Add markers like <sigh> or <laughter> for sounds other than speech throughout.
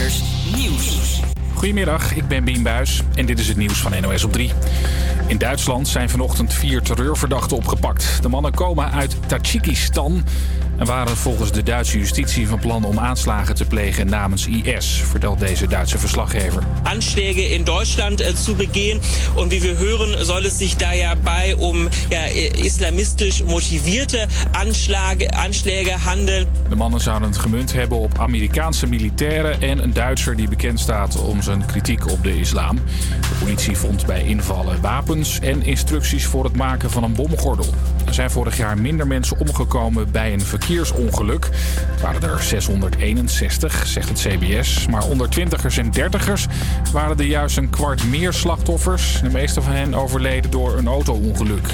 Nieuws. Goedemiddag, ik ben Bien Buis en dit is het nieuws van NOS op 3. In Duitsland zijn vanochtend vier terreurverdachten opgepakt. De mannen komen uit Tajikistan en waren volgens de Duitse justitie van plan om aanslagen te plegen namens IS, vertelt deze Duitse verslaggever. Anschläge in Deutschland äh, zu begehen. Und wie wir hören, soll es sich da ja bei um ja, islamistisch motivierte Anschläge, Anschläge handeln. De mannen zouden het gemunt hebben op Amerikaanse militairen en een Duitser die bekend staat om zijn kritiek op de islam. De politie vond bij invallen wapens en instructies voor het maken van een bomgordel. Er zijn vorig jaar minder mensen omgekomen bij een verkeersongeluk. Het waren er 661, zegt het CBS. Maar onder twintigers en dertigers waren er juist een kwart meer slachtoffers. De meeste van hen overleden door een auto-ongeluk.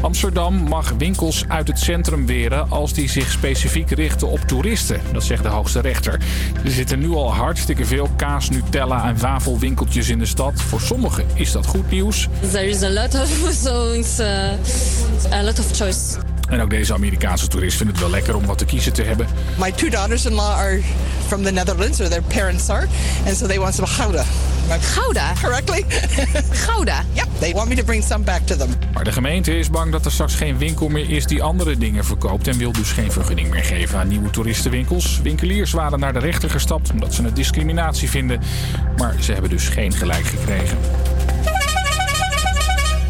Amsterdam mag winkels uit het centrum weren als die zich specifiek richten op toeristen. Dat zegt de hoogste rechter. Er zitten nu al hartstikke veel kaas, Nutella en wafelwinkeltjes in de stad. Voor sommigen is dat goed nieuws. There is a lot of <laughs> uh, a lot of choice. En ook deze Amerikaanse toerist vindt het wel lekker om wat te kiezen te hebben. My two daughters-in-law are from the Netherlands, or their parents are, and so they want some gouda. Gouda? Correctly? <laughs> Gouda? Yep, they want me to bring some back to them. Maar de gemeente is bang dat er straks geen winkel meer is die andere dingen verkoopt en wil dus geen vergunning meer geven aan nieuwe toeristenwinkels. Winkeliers waren naar de rechter gestapt omdat ze het discriminatie vinden, maar ze hebben dus geen gelijk gekregen.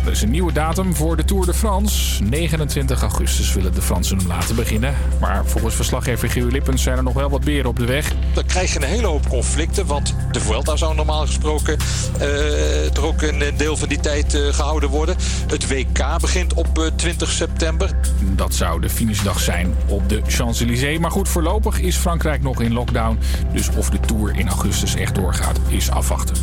Er is een nieuwe datum voor de Tour de France. 29 augustus willen de Fransen hem laten beginnen. Maar volgens verslaggever Gio Lippens zijn er nog wel wat beren op de weg. Dan krijg je een hele hoop conflicten. Want de Vuelta zou normaal gesproken uh, er ook een deel van die tijd uh, gehouden worden. Het WK begint op uh, 20 september. Dat zou de finishdag zijn op de Champs-Élysées. Maar goed, voorlopig is Frankrijk nog in lockdown. Dus of de Tour in augustus echt doorgaat, is afwachten.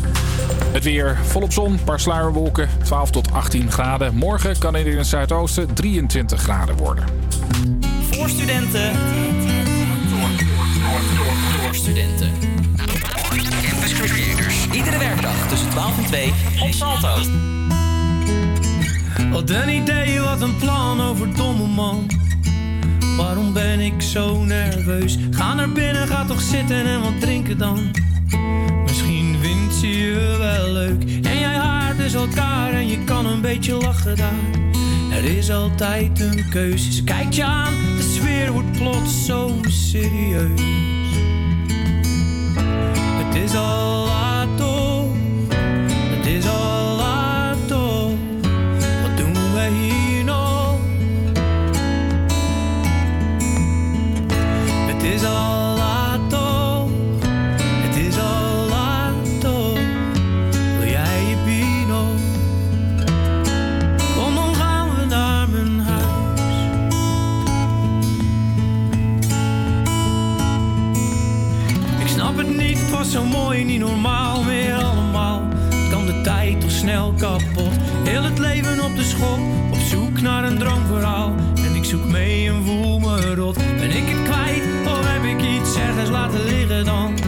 Het weer volop zon, paar sluierwolken, 12 tot 18 graden. Morgen kan het in het zuidoosten 23 graden worden. Voor studenten. Door studenten. Campus Creators. Iedere werkdag tussen 12 en 2 op Salto. Wat een idee, wat een plan over domme man. Waarom ben ik zo nerveus? Ga naar binnen, ga toch zitten en wat drinken dan. Ze je wel leuk. En jij haar dus elkaar en je kan een beetje lachen daar. Er is altijd een keuze. Ze kijkt je aan, de sfeer wordt plots zo serieus. Het is al laat toch, het is al laat toch. Wat doen wij hier nog? Het is al mooi, niet normaal meer allemaal. Kan de tijd toch snel kapot? Heel het leven op de schop, op zoek naar een droomverhaal. En ik zoek mee en voel me rot. Ben ik het kwijt of heb ik iets ergens laten liggen dan?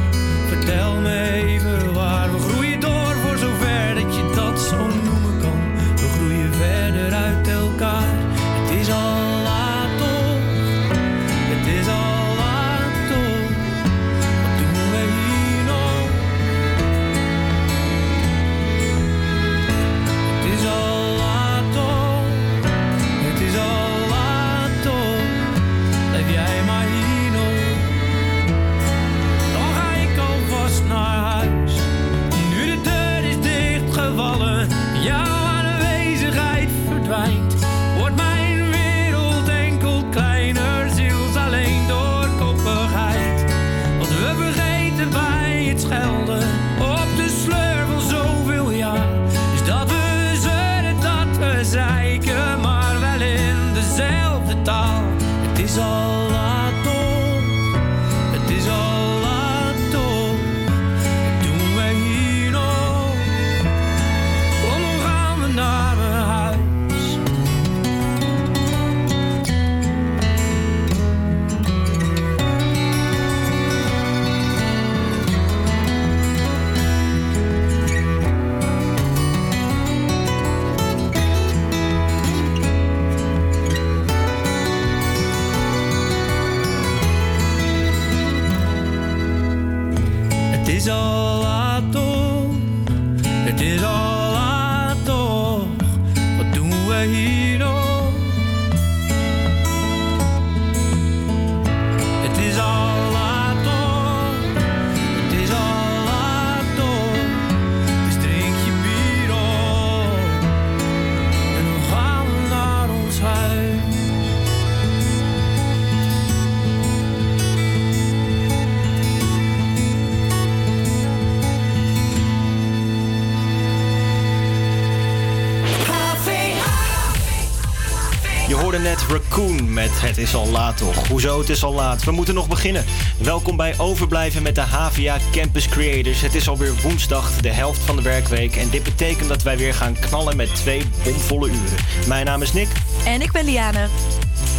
Het is al laat toch. Hoezo het is al laat? We moeten nog beginnen. Welkom bij Overblijven met de HVA Campus Creators. Het is alweer woensdag, de helft van de werkweek. En dit betekent dat wij weer gaan knallen met twee bomvolle uren. Mijn naam is Nick En ik ben Liane.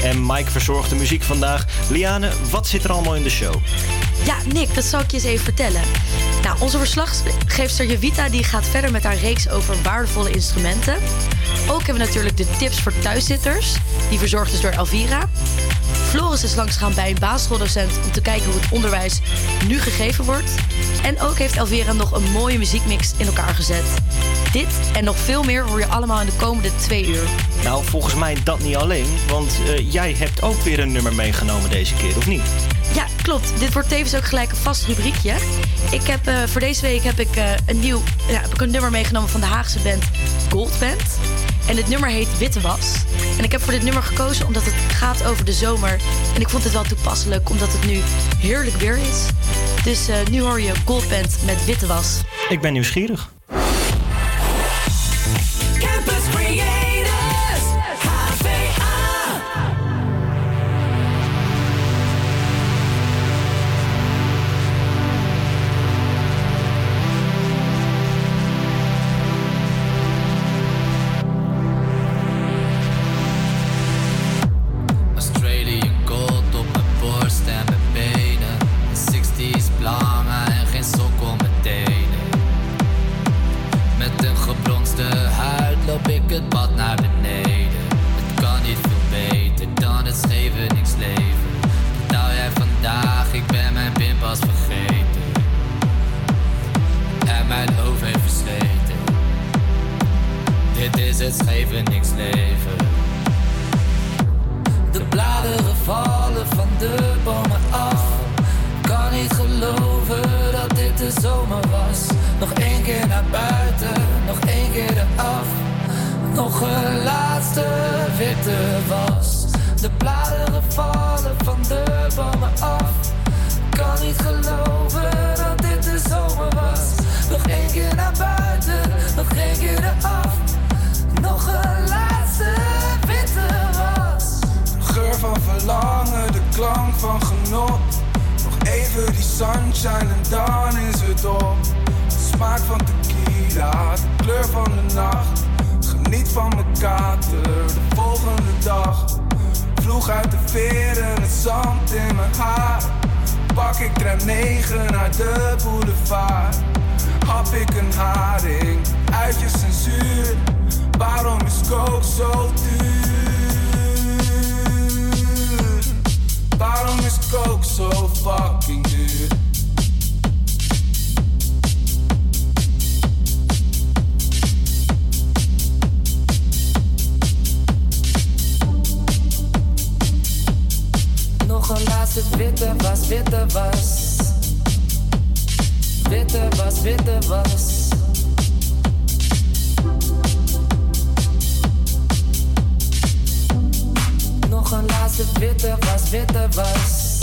en Mike verzorgt de muziek vandaag. Liane, wat zit er allemaal in de show? Ja, Nick, dat zal ik je eens even vertellen. Nou, onze verslaggeefster Jevita die gaat verder met haar reeks over waardevolle instrumenten. Ook hebben we natuurlijk de tips voor thuiszitters. Die verzorgd is door Elvira. Floris is langsgegaan bij een basisschooldocent om te kijken hoe het onderwijs nu gegeven wordt. En ook heeft Elvira nog een mooie muziekmix in elkaar gezet. Dit en nog veel meer hoor je allemaal in de komende twee uur. Nou, volgens mij dat niet alleen, want eh, jij hebt ook weer een nummer meegenomen deze keer, of niet? Ja, klopt. Dit wordt tevens ook gelijk een vast rubriekje. Ik heb, eh, voor deze week heb ik, eh, een nieuw, ja, heb ik een nummer meegenomen van de Haagse band Gold Band. En het nummer heet Witte Was. En ik heb voor dit nummer gekozen omdat het gaat over de zomer. En ik vond het wel toepasselijk omdat het nu heerlijk weer is. Dus eh, nu hoor je Gold Band met Witte Was. Ik ben nieuwsgierig. Sunshine en dan is het op. De smaak van tequila, de kleur van de nacht. Geniet van mijn kater, de volgende dag. Vloeg uit de veren, het zand in mijn haar. Pak ik tram 9 naar de boulevard. Hap ik een haring, uit je censuur. Waarom is coke zo duur? Waarom is coke zo fucking witte was, witte was. Witte was, witte was. Nog een laatste witte was, witte was.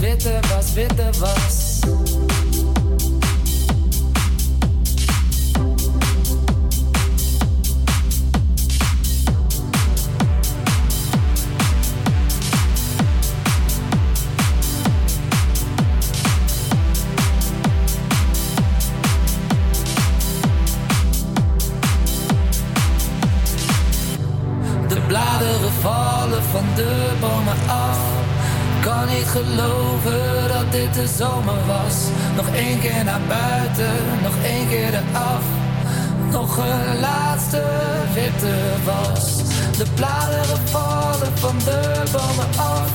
Witte was, witte was. De zomer was. Nog één keer naar buiten, nog één keer eraf. Nog een laatste witte was. De bladeren vallen van de bomen af.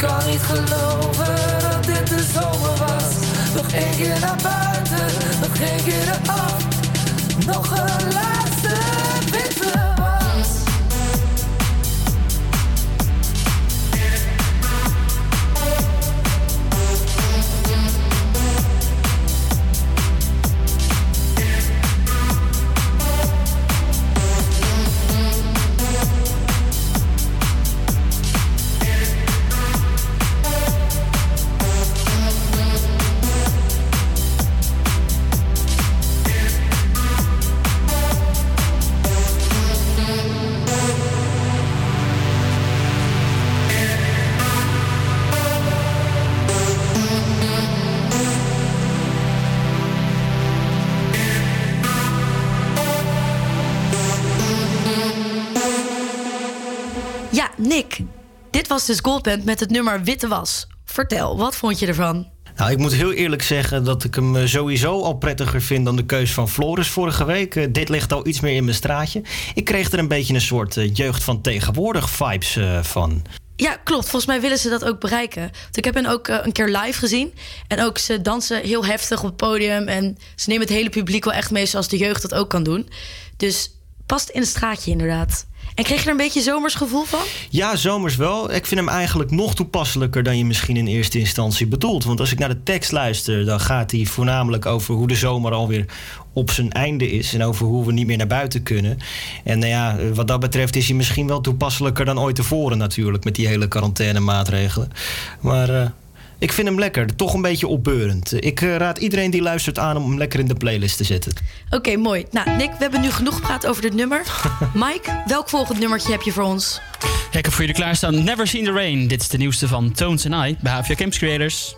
Kan niet geloven dat dit de zomer was. Nog één keer naar buiten, Dus Goldband met het nummer Witte Was. Vertel, wat vond je ervan? Nou, ik moet heel eerlijk zeggen dat ik hem eh, sowieso al prettiger vind dan de keus van Floris vorige week. Eh, dit ligt al iets meer in mijn straatje. Ik kreeg er een beetje een soort eh, jeugd van tegenwoordig vibes van. Ja, klopt. Volgens mij willen ze dat ook bereiken. Want ik heb hen ook een keer live gezien. En ook ze dansen heel heftig op het podium. En ze nemen het hele publiek wel echt mee zoals de jeugd dat ook kan doen. Dus past in het straatje inderdaad. En kreeg je er een beetje zomers gevoel van? Ja, zomers wel. Ik vind hem eigenlijk nog toepasselijker dan je misschien in eerste instantie bedoelt. Want als ik naar de tekst luister, dan gaat hij voornamelijk over hoe de zomer alweer op zijn einde is. En over hoe we niet meer naar buiten kunnen. En nou ja, wat dat betreft is hij misschien wel toepasselijker dan ooit tevoren natuurlijk. Met die hele quarantainemaatregelen. Maar eh, ik vind hem lekker. Toch een beetje opbeurend. Ik eh, raad iedereen die luistert aan om hem lekker in de playlist te zetten. Oké, mooi. Nou, Nick, we hebben nu genoeg gepraat over dit nummer. <laughs> Mike, welk volgend nummertje heb je voor ons? Ja, ik heb voor jullie klaarstaan Never Seen the Rain. Dit is de nieuwste van Tones and I bij HVA Camps Creators.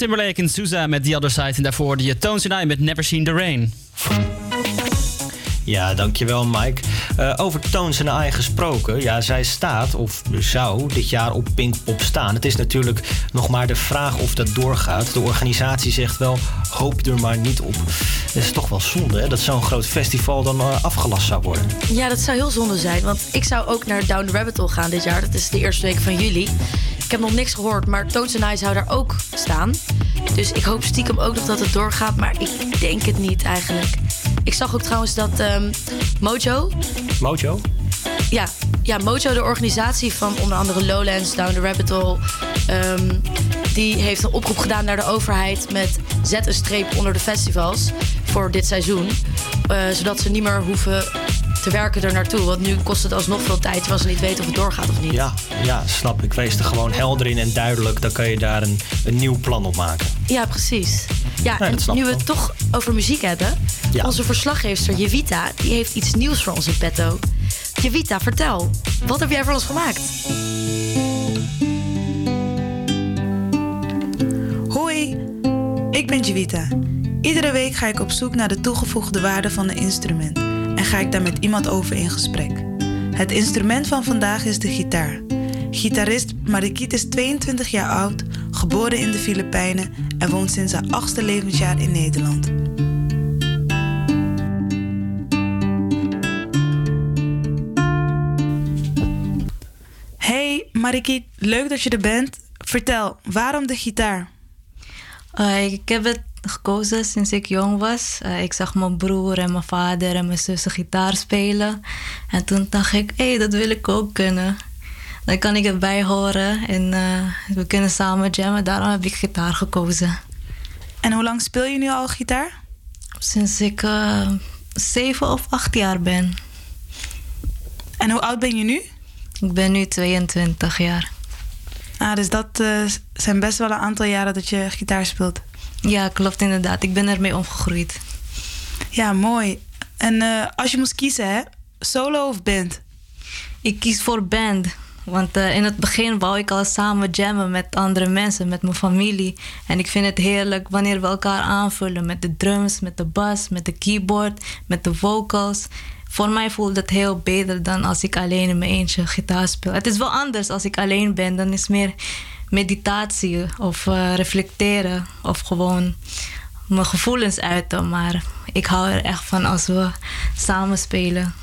Timberlake en Sousa met The Other Side. En daarvoor je Tones and I met Never Seen the Rain. Ja, dankjewel Mike. Eh, over Tones en I gesproken. Ja, zij staat, of zou, dit jaar op Pinkpop staan. Het is natuurlijk nog maar de vraag of dat doorgaat. De organisatie zegt wel, hoop er maar niet op. Het is toch wel zonde hè, dat zo'n groot festival dan eh, afgelast zou worden. Ja, dat zou heel zonde zijn. Want ik zou ook naar Down the Rabbit Hole gaan dit jaar. Dat is de eerste week van juli. Ik heb nog niks gehoord, maar Toons en I zou daar ook staan. Dus ik hoop stiekem ook nog dat het doorgaat. Maar ik denk het niet eigenlijk. Ik zag ook trouwens dat ehm, Mojo... Mojo? Ja, ja, Mojo, de organisatie van onder andere Lowlands, Down the Rabbit Hole... ehm, die heeft een oproep gedaan naar de overheid... met zet een streep onder de festivals voor dit seizoen. eh, zodat ze niet meer hoeven te werken er naartoe. Want nu kost het alsnog veel tijd... terwijl ze niet weten of het doorgaat of niet. Ja, ja, snap ik. Wees er gewoon helder in en duidelijk. Dan kan je daar een, een nieuw plan op maken. Ja, precies. Ja, Nee, en dat snap nu we het toch over muziek hebben... Ja. onze verslaggeefster Jevita, die heeft iets nieuws voor ons in petto. Jevita, vertel. Wat heb jij voor ons gemaakt? Hoi, ik ben Jivita. Iedere week ga ik op zoek naar de toegevoegde waarde van een instrument en ga ik daar met iemand over in gesprek. Het instrument van vandaag is de gitaar. Gitarist Marikiet is 22 jaar oud, geboren in de Filipijnen en woont sinds haar achtste levensjaar in Nederland. Hey Marikiet, leuk dat je er bent. Vertel, waarom de gitaar? Eh, ik heb het gekozen sinds ik jong was. Eh, ik zag mijn broer en mijn vader en mijn zussen gitaar spelen. En toen dacht ik, hé, hey, dat wil ik ook kunnen. Dan kan ik erbij horen en eh, we kunnen samen jammen. Daarom heb ik gitaar gekozen. En hoe lang speel je nu al gitaar? Sinds ik eh, zeven of acht jaar ben. En hoe oud ben je nu? Ik ben nu 22 jaar. Ah, dus dat zijn best wel een aantal jaren dat je gitaar speelt. Ja, klopt inderdaad. Ik ben ermee omgegroeid. Ja, mooi. En eh, als je moest kiezen, hè? Solo of band? Ik kies voor band. Want eh, in het begin wou ik al samen jammen met andere mensen, met mijn familie. En ik vind het heerlijk wanneer we elkaar aanvullen met de drums, met de bas, met de keyboard, met de vocals. Voor mij voelt het heel beter dan als ik alleen in mijn eentje gitaar speel. Het is wel anders als ik alleen ben. Dan is meer meditatie of eh, reflecteren of gewoon mijn gevoelens uiten. Maar ik hou er echt van als we samen spelen.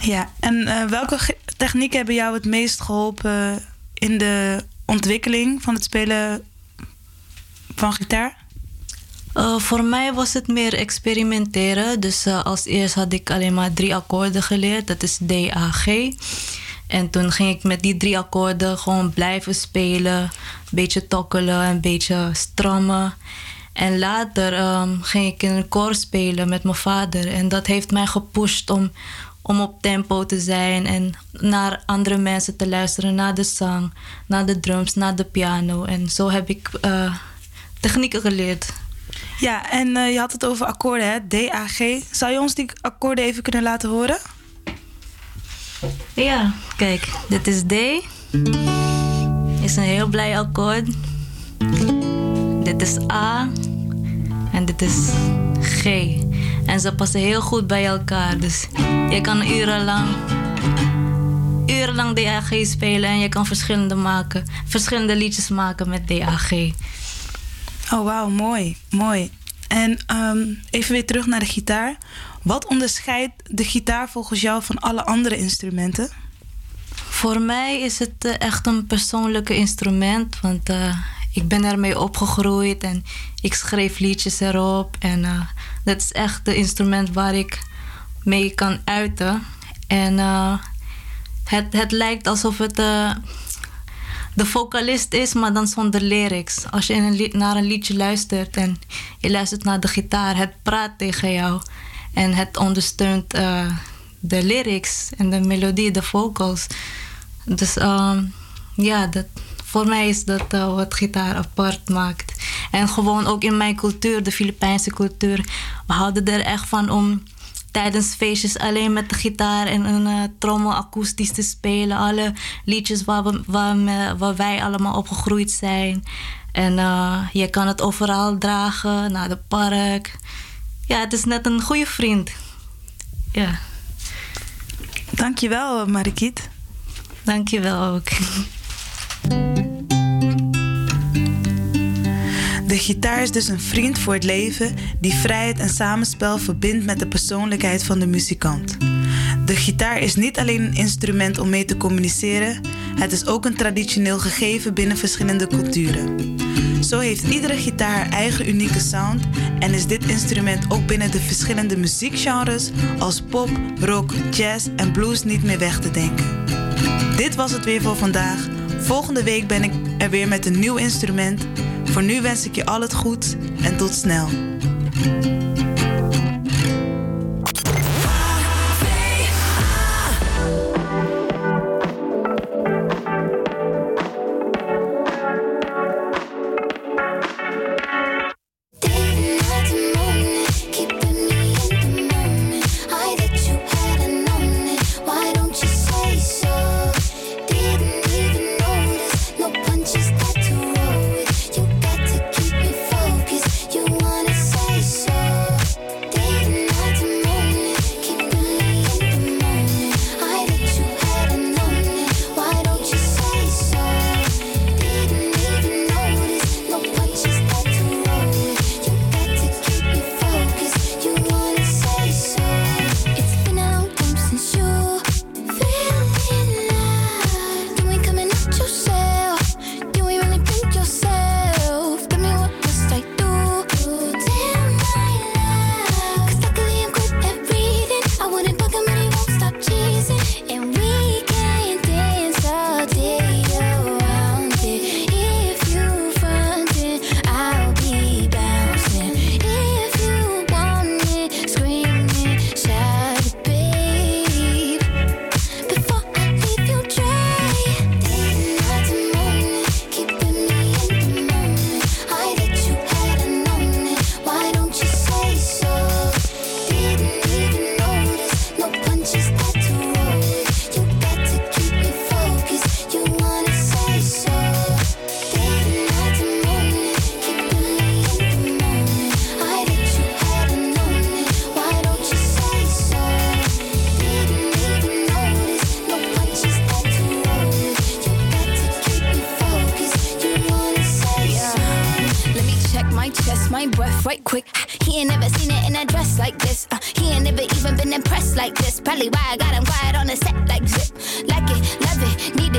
Ja, en eh, welke technieken hebben jou het meest geholpen in de ontwikkeling van het spelen van gitaar? Uh, voor mij was het meer experimenteren. Dus uh, als eerst had ik alleen maar drie akkoorden geleerd. Dat is D, A, G. En toen ging ik met die drie akkoorden gewoon blijven spelen. Een beetje tokkelen, een beetje strammen. En later um, ging ik in een koor spelen met mijn vader. En dat heeft mij gepusht om, om op tempo te zijn. En naar andere mensen te luisteren. Naar de zang, naar de drums, naar de piano. En zo heb ik uh, technieken geleerd. Ja, en uh, je had het over akkoorden, hè? D, A, G. Zou je ons die akkoorden even kunnen laten horen? Ja, kijk, dit is D. Is een heel blij akkoord. Dit is A. En dit is G. En ze passen heel goed bij elkaar. Dus je kan urenlang, urenlang DAG spelen en je kan verschillende, maken, verschillende liedjes maken met DAG. Oh, wauw, mooi, mooi. En um, even weer terug naar de gitaar. Wat onderscheidt de gitaar volgens jou van alle andere instrumenten? Voor mij is het uh, echt een persoonlijke instrument. Want uh, ik ben ermee opgegroeid en ik schreef liedjes erop. En uh, dat is echt het instrument waar ik mee kan uiten. En het, het lijkt alsof het de vocalist is, maar dan zonder lyrics. Als je een naar een liedje luistert en je luistert naar de gitaar, het praat tegen jou. En het ondersteunt uh, de lyrics en de melodie, de vocals. Dus um, ja, dat, voor mij is dat uh, wat gitaar apart maakt. En gewoon ook in mijn cultuur, de Filipijnse cultuur. We houden er echt van om tijdens feestjes alleen met de gitaar en een uh, trommel akoestisch te spelen. Alle liedjes waar, we, waar wij allemaal opgegroeid zijn. En uh, je kan het overal dragen, naar de park. Ja, het is net een goede vriend. Ja. Dankjewel, Marikiet. Dankjewel ook. De gitaar is dus een vriend voor het leven die vrijheid en samenspel verbindt met de persoonlijkheid van de muzikant. De gitaar is niet alleen een instrument om mee te communiceren, het is ook een traditioneel gegeven binnen verschillende culturen. Zo heeft iedere gitaar haar eigen unieke sound en is dit instrument ook binnen de verschillende muziekgenres als pop, rock, jazz en blues niet meer weg te denken. Dit was het weer voor vandaag. Volgende week ben ik er weer met een nieuw instrument. Voor nu wens ik je al het goed en tot snel.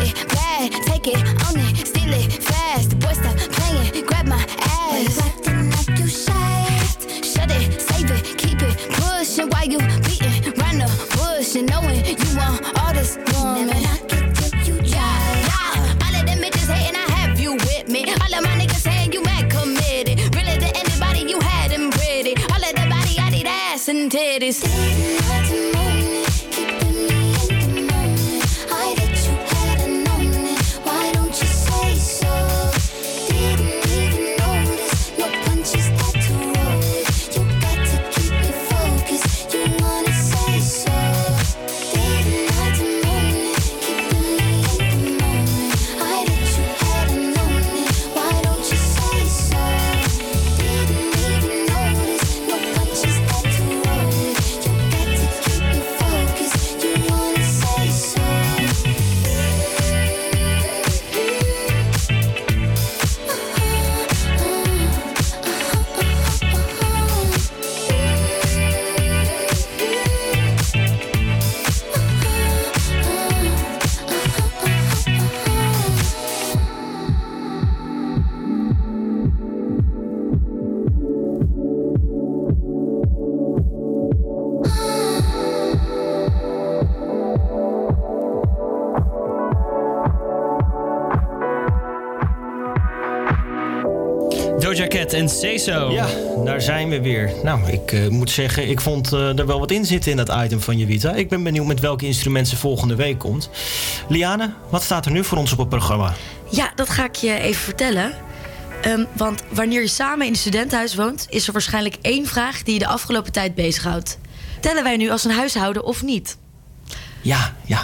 It, bad. Take it, own it, steal it, fast. The boy stop playing, grab my ass. We weer. Nou, ik eh, moet zeggen, ik vond eh, er wel wat in zitten in dat item van Jevita. Ik ben benieuwd met welke instrument ze volgende week komt. Liane, wat staat er nu voor ons op het programma? Ja, dat ga ik je even vertellen. Ehm, want wanneer je samen in een studentenhuis woont, is er waarschijnlijk één vraag die je de afgelopen tijd bezighoudt. Tellen wij nu als een huishouden of niet? Ja, ja.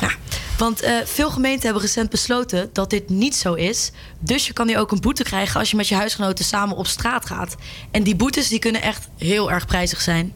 Want eh, veel gemeenten hebben recent besloten dat dit niet zo is. Dus je kan nu ook een boete krijgen als je met je huisgenoten samen op straat gaat. En die boetes die kunnen echt heel erg prijzig zijn.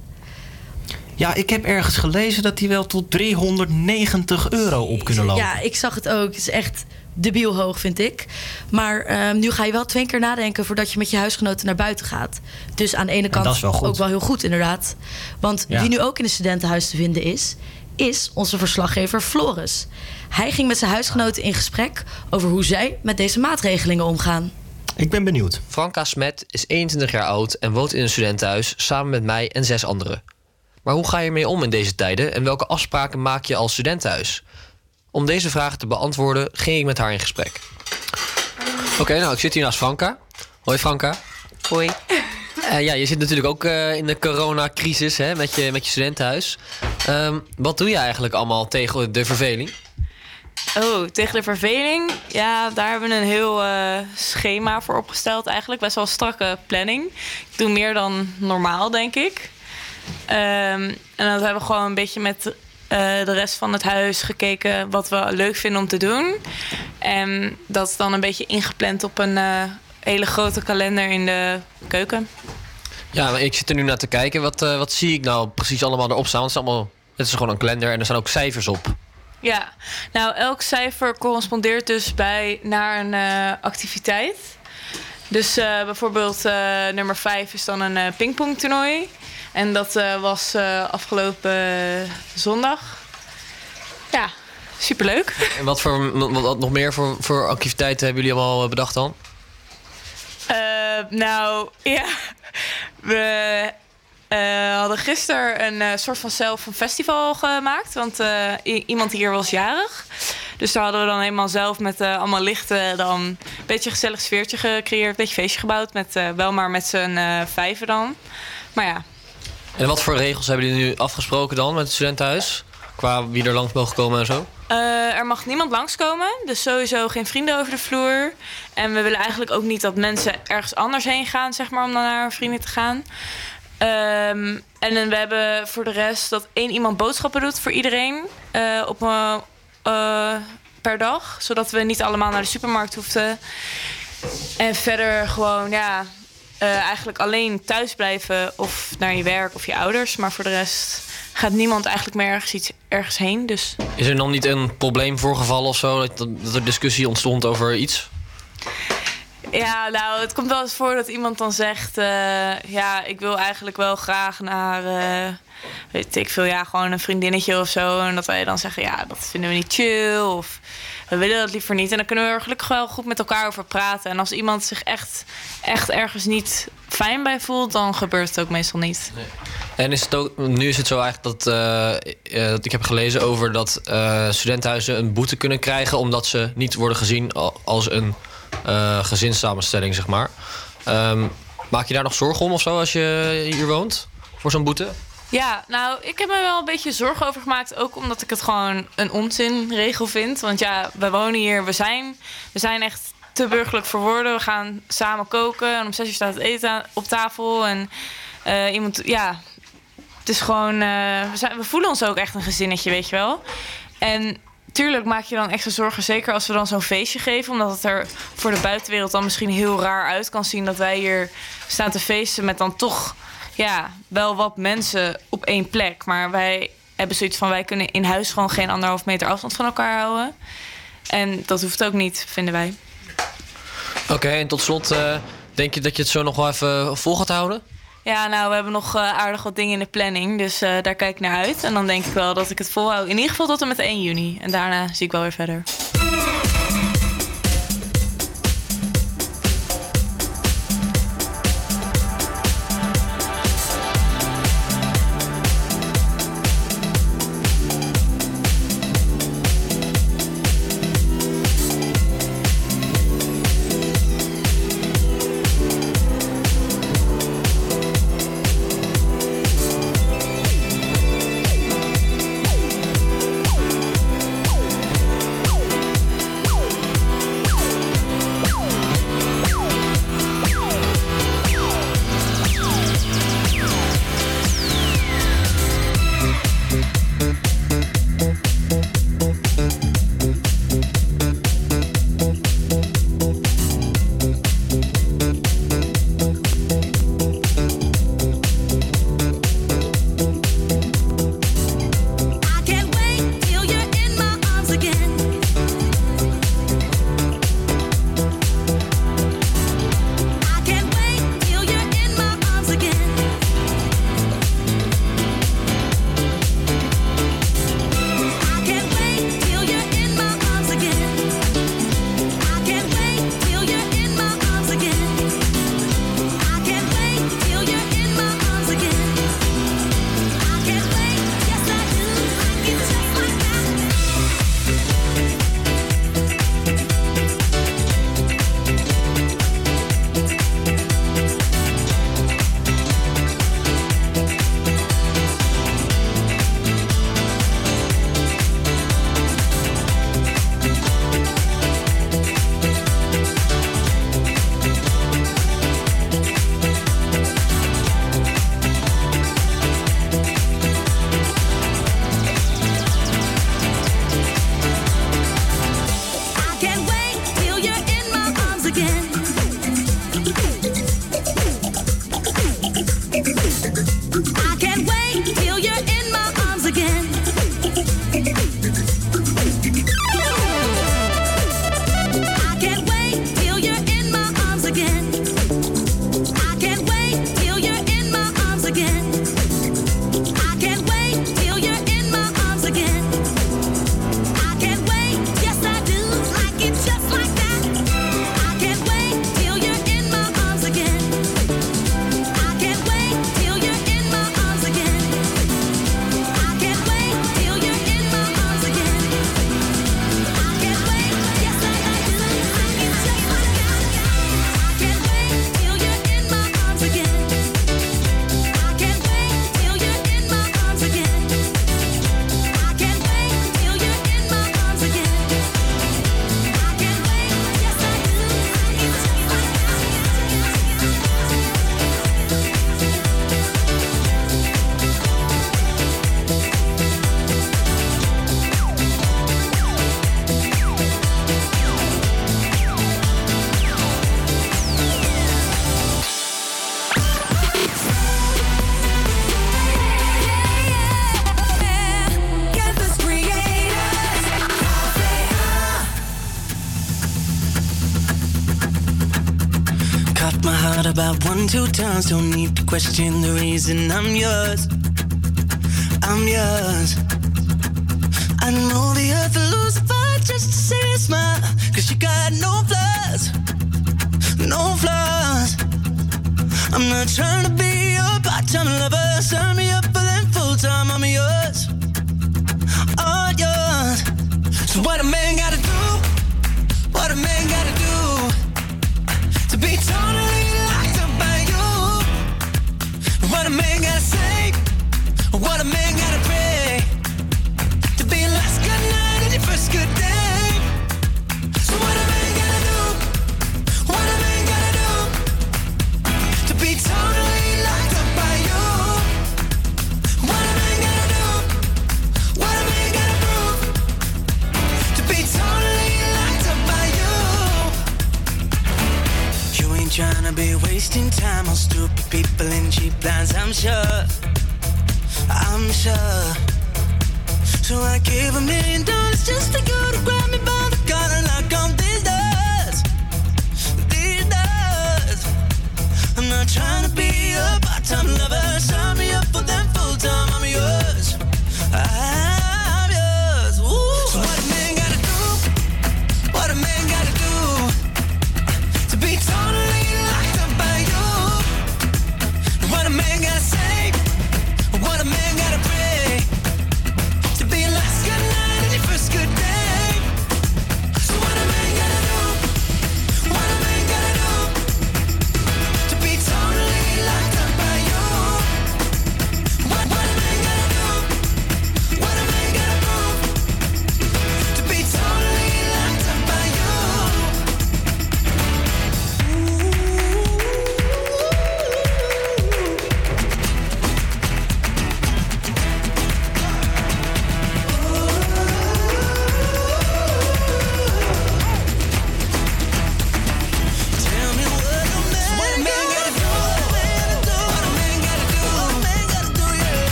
Ja, ik heb ergens gelezen dat die wel tot 390 euro op kunnen lopen. Ja, ik zag het ook. Het is echt debiel hoog, vind ik. Maar ehm, nu ga je wel twee keer nadenken voordat je met je huisgenoten naar buiten gaat. Dus aan de ene kant wel ook wel heel goed, inderdaad. Want Ja. wie nu ook in een studentenhuis te vinden is, is onze verslaggever Floris. Hij ging met zijn huisgenoten in gesprek over hoe zij met deze maatregelingen omgaan. Ik ben benieuwd. Franka Smet is 21 jaar oud en woont in een studentenhuis samen met mij en zes anderen. Maar hoe ga je ermee om in deze tijden en welke afspraken maak je als studentenhuis? Om deze vragen te beantwoorden ging ik met haar in gesprek. Oké, nou ik zit hier naast Franka. Hoi Franka. Hoi. Eh, ja, je zit natuurlijk ook eh, in de coronacrisis hè, met, je, met je studentenhuis. Ehm, wat doe je eigenlijk allemaal tegen de verveling? Oh, tegen de verveling. Ja, daar hebben we een heel eh, schema voor opgesteld eigenlijk. Best wel strakke planning. Ik doe meer dan normaal, denk ik. Ehm, en dat hebben we gewoon een beetje met de rest van het huis gekeken... wat we leuk vinden om te doen. En dat is dan een beetje ingepland op een hele grote kalender in de keuken. Ja, ik zit er nu naar te kijken. Wat, eh, wat zie ik nou precies allemaal erop staan? Het is, allemaal, het is gewoon een kalender en er staan ook cijfers op. Ja, nou elk cijfer correspondeert dus bij naar een eh, activiteit. Dus eh, bijvoorbeeld nummer 5 is dan een pingpongtoernooi. En dat was afgelopen zondag. Ja, superleuk. <laughs> En wat, voor, wat, wat nog meer voor, voor activiteiten hebben jullie allemaal bedacht dan? Nou, ja. We eh, hadden gisteren een eh, soort van zelf een festival gemaakt. Want eh, iemand hier was jarig. Dus daar hadden we dan helemaal zelf met allemaal lichten... dan een beetje een gezellig sfeertje gecreëerd. Een beetje feestje gebouwd. Met, wel maar met z'n vijven dan. Maar ja, En wat voor regels hebben jullie nu afgesproken dan met het studentenhuis? Qua wie er langs mogen komen en zo? Eh, er mag niemand langskomen. Dus sowieso geen vrienden over de vloer. En we willen eigenlijk ook niet dat mensen ergens anders heen gaan, zeg maar, om dan naar hun vrienden te gaan. Ehm, en we hebben voor de rest dat één iemand boodschappen doet voor iedereen eh, op eh, per dag. Zodat we niet allemaal naar de supermarkt hoefden. En verder gewoon, ja, eigenlijk alleen thuis blijven of naar je werk of je ouders. Maar voor de rest gaat niemand eigenlijk meer ergens, iets, ergens heen. Dus Is er dan niet een probleem voorgevallen of zo? Dat, dat er discussie ontstond over iets? Ja, nou, het komt wel eens voor dat iemand dan zegt... eh, ja, ik wil eigenlijk wel graag naar... eh, weet ik veel, ja, gewoon een vriendinnetje of zo. En dat wij dan zeggen, ja, dat vinden we niet chill. Of we willen dat liever niet. En dan kunnen we er gelukkig wel goed met elkaar over praten. En als iemand zich echt, echt ergens niet fijn bij voelt... dan gebeurt het ook meestal niet. En is het ook, nu is het zo eigenlijk dat, eh, eh, ik heb gelezen over dat eh, studentenhuizen een boete kunnen krijgen omdat ze niet worden gezien al- als een gezinssamenstelling, zeg maar. Ehm, maak je daar nog zorgen om of zo als je hier woont? Voor zo'n boete? Ja, nou, ik heb me wel een beetje zorgen over gemaakt. Ook omdat ik het gewoon een onzinregel vind. Want ja, we wonen hier, we zijn, we zijn echt te burgerlijk voor woorden. We gaan samen koken en om zes uur staat het eten op tafel. En eh, iemand, ja, het is gewoon, eh, we, zijn, we voelen ons ook echt een gezinnetje, weet je wel. En tuurlijk maak je dan extra zorgen, zeker als we dan zo'n feestje geven. Omdat het er voor de buitenwereld dan misschien heel raar uit kan zien dat wij hier staan te feesten met dan toch ja, wel wat mensen op één plek. Maar wij hebben zoiets van wij kunnen in huis gewoon geen anderhalf meter afstand van elkaar houden. En dat hoeft ook niet, vinden wij. Oké, en tot slot, eh, denk je dat je het zo nog wel even vol gaat houden? Ja, nou, we hebben nog eh, aardig wat dingen in de planning. Dus eh, daar kijk ik naar uit. En dan denk ik wel dat ik het volhoud. In ieder geval tot en met 1 juni. En daarna zie ik wel weer verder. About one, two times. Don't need to question the reason I'm yours. I'm yours. I know the earth will lose a fight just to see you smile. Cause you got no flaws. No flaws. I'm not trying to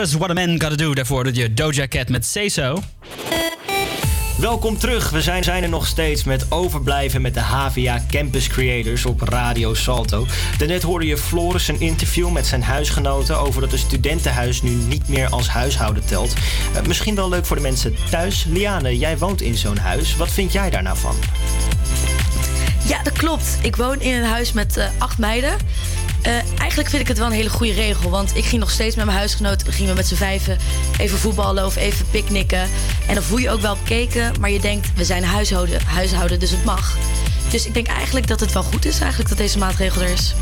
Brothers, What a Man Gotta Do. Daarvoor dat je Doja Cat met Say So. Welkom terug. We zijn, zijn er nog steeds met overblijven met de HVA Campus Creators op Radio Salto. Daarnet hoorde je Floris een interview met zijn huisgenoten over dat een studentenhuis nu niet meer als huishouden telt. Eh, misschien wel leuk voor de mensen thuis. Liane, jij woont in zo'n huis. Wat vind jij daar nou van? Ja, dat klopt. Ik woon in een huis met eh, acht meiden. Eh, eigenlijk vind ik het wel een hele goede regel. Want ik ging nog steeds met mijn huisgenoot. Gingen we met z'n vijven even voetballen of even picknicken. En dan voel je ook wel bekeken. Maar je denkt, we zijn huishouden, huishouden dus het mag. Dus ik denk eigenlijk dat het wel goed is eigenlijk dat deze maatregel er is.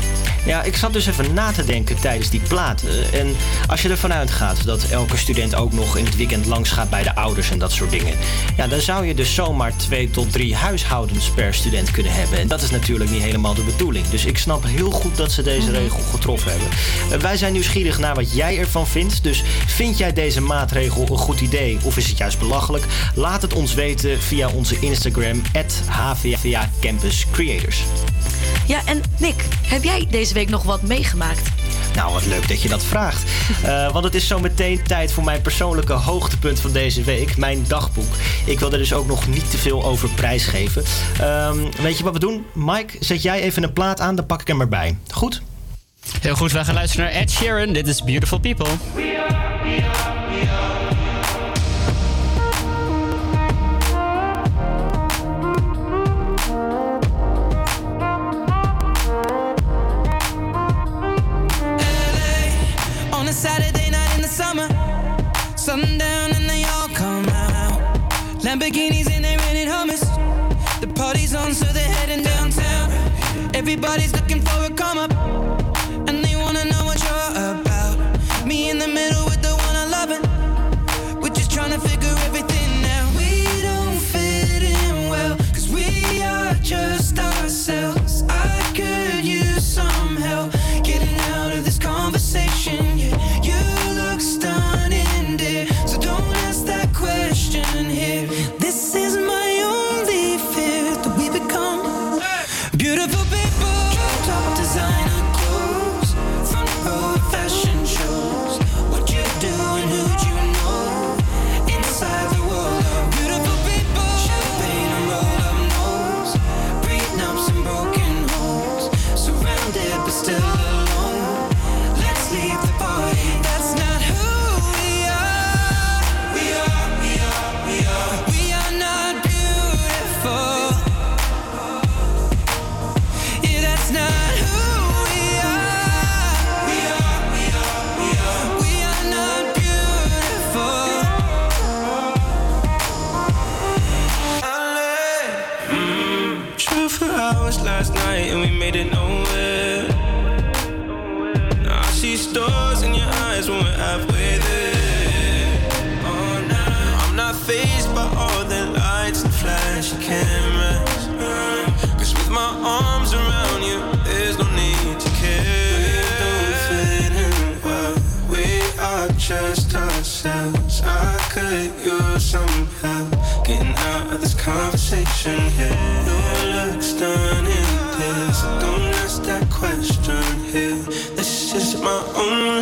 Ja, ik zat dus even na te denken tijdens die plaat. Eh, En als je ervan uitgaat dat elke student ook nog in het weekend langs gaat bij de ouders en dat soort dingen. Ja, dan zou je dus zomaar twee tot drie huishoudens per student kunnen hebben. En dat is natuurlijk niet helemaal de bedoeling. Dus ik snap heel goed dat ze deze regel getroffen hebben. Eh, Wij zijn nieuwsgierig naar wat jij ervan vindt. Dus vind jij deze maatregel een goed idee of is het juist belachelijk? Laat het ons weten via onze Instagram, HVA Campus Creators. Ja, en Nick, heb jij deze week nog wat meegemaakt? Nou, wat leuk dat je dat vraagt. <laughs> Eh, want het is zo meteen tijd voor mijn persoonlijke hoogtepunt van deze week, mijn dagboek. Ik wil er dus ook nog niet te veel over prijsgeven. Ehm, weet je wat we doen? Mike, zet jij even een plaat aan, dan pak ik hem erbij. Goed? Heel goed, wij gaan luisteren naar Ed Sheeran. Dit is Beautiful People. On Everybody's looking for a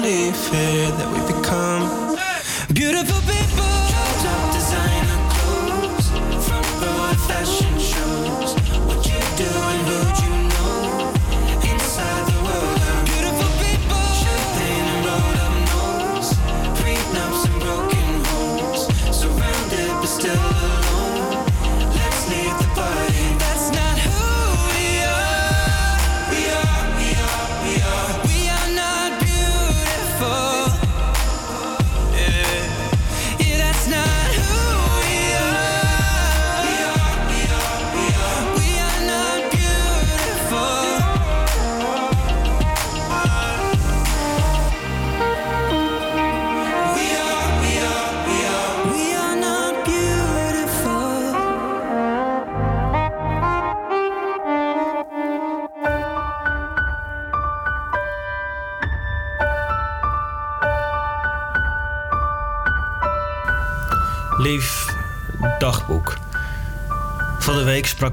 only fear that we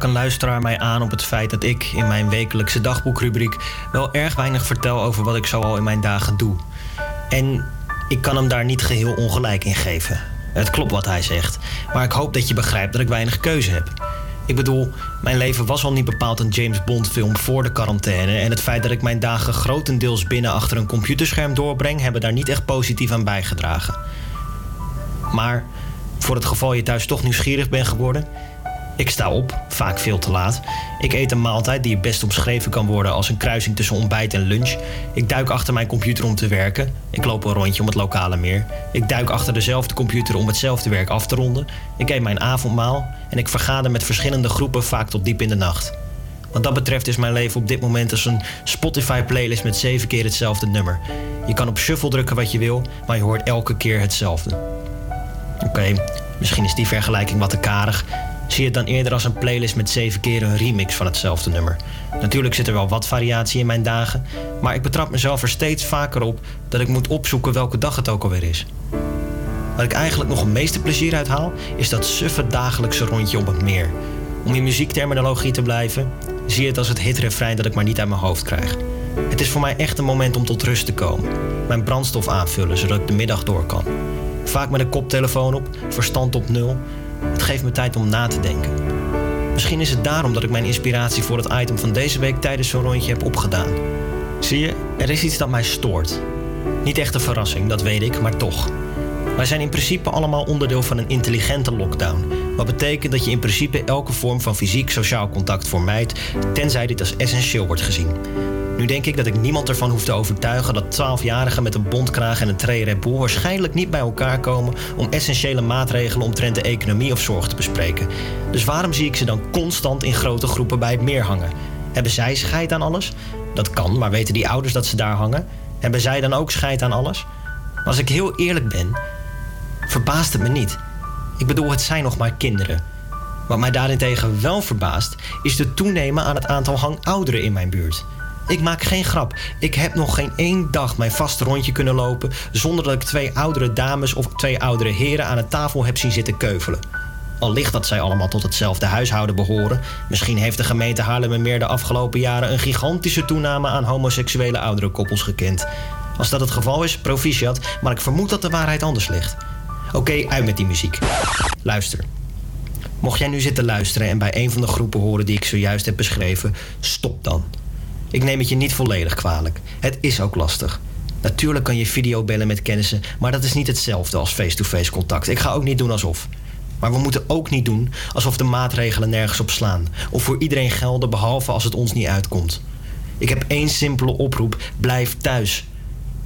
een luisteraar mij aan op het feit dat ik in mijn wekelijkse dagboekrubriek wel erg weinig vertel over wat ik zoal in mijn dagen doe. En ik kan hem daar niet geheel ongelijk in geven. Het klopt wat hij zegt, maar ik hoop dat je begrijpt dat ik weinig keuze heb. Ik bedoel, mijn leven was al niet bepaald een James Bond film voor de quarantaine en het feit dat ik mijn dagen grotendeels binnen achter een computerscherm doorbreng, hebben daar niet echt positief aan bijgedragen. Maar voor het geval je thuis toch nieuwsgierig bent geworden. Ik sta op, vaak veel te laat. Ik eet een maaltijd die het best omschreven kan worden als een kruising tussen ontbijt en lunch. Ik duik achter mijn computer om te werken. Ik loop een rondje om het lokale meer. Ik duik achter dezelfde computer om hetzelfde werk af te ronden. Ik eet mijn avondmaal en ik vergader met verschillende groepen vaak tot diep in de nacht. Wat dat betreft is mijn leven op dit moment als een Spotify-playlist met zeven keer hetzelfde nummer. Je kan op shuffle drukken wat je wil, maar je hoort elke keer hetzelfde. Oké, misschien is die vergelijking wat te karig. Zie het dan eerder als een playlist met zeven keer een remix van hetzelfde nummer. Natuurlijk zit er wel wat variatie in mijn dagen, maar ik betrap mezelf er steeds vaker op dat ik moet opzoeken welke dag het ook alweer is. Wat ik eigenlijk nog het meeste plezier uit haal, is dat suffe dagelijkse rondje op het meer. Om in muziekterminologie te blijven, zie het als het hitrefrein dat ik maar niet uit mijn hoofd krijg. Het is voor mij echt een moment om tot rust te komen. Mijn brandstof aanvullen, zodat ik de middag door kan. Vaak met een koptelefoon op, verstand op nul. Het geeft me tijd om na te denken. Misschien is het daarom dat ik mijn inspiratie voor het item van deze week tijdens zo'n rondje heb opgedaan. Zie je, er is iets dat mij stoort. Niet echt een verrassing, dat weet ik, maar toch. Wij zijn in principe allemaal onderdeel van een intelligente lockdown. Wat betekent dat je in principe elke vorm van fysiek sociaal contact vermijdt, tenzij dit als essentieel wordt gezien. Nu denk ik dat ik niemand ervan hoef te overtuigen dat 12-jarigen met een bondkraag en een Bull waarschijnlijk niet bij elkaar komen om essentiële maatregelen omtrent de economie of zorg te bespreken. Dus waarom zie ik ze dan constant in grote groepen bij het meer hangen? Hebben zij scheid aan alles? Dat kan, maar weten die ouders dat ze daar hangen? Hebben zij dan ook scheid aan alles? Als ik heel eerlijk ben, verbaast het me niet. Ik bedoel, het zijn nog maar kinderen. Wat mij daarentegen wel verbaast, is de toenemen aan het aantal hangouderen in mijn buurt. Ik maak geen grap. Ik heb nog geen één dag mijn vaste rondje kunnen lopen zonder dat ik twee oudere dames of twee oudere heren aan de tafel heb zien zitten keuvelen. Al ligt dat zij allemaal tot hetzelfde huishouden behoren. Misschien heeft de gemeente Haarlemmermeer de afgelopen jaren een gigantische toename aan homoseksuele oudere koppels gekend. Als dat het geval is, proficiat, maar ik vermoed dat de waarheid anders ligt. Oké, uit met die muziek. Luister. Mocht jij nu zitten luisteren en bij een van de groepen horen die ik zojuist heb beschreven, stop dan. Ik neem het je niet volledig kwalijk. Het is ook lastig. Natuurlijk kan je videobellen met kennissen, maar dat is niet hetzelfde als face-to-face contact. Ik ga ook niet doen alsof. Maar we moeten ook niet doen alsof de maatregelen nergens op slaan. Of voor iedereen gelden behalve als het ons niet uitkomt. Ik heb één simpele oproep: blijf thuis.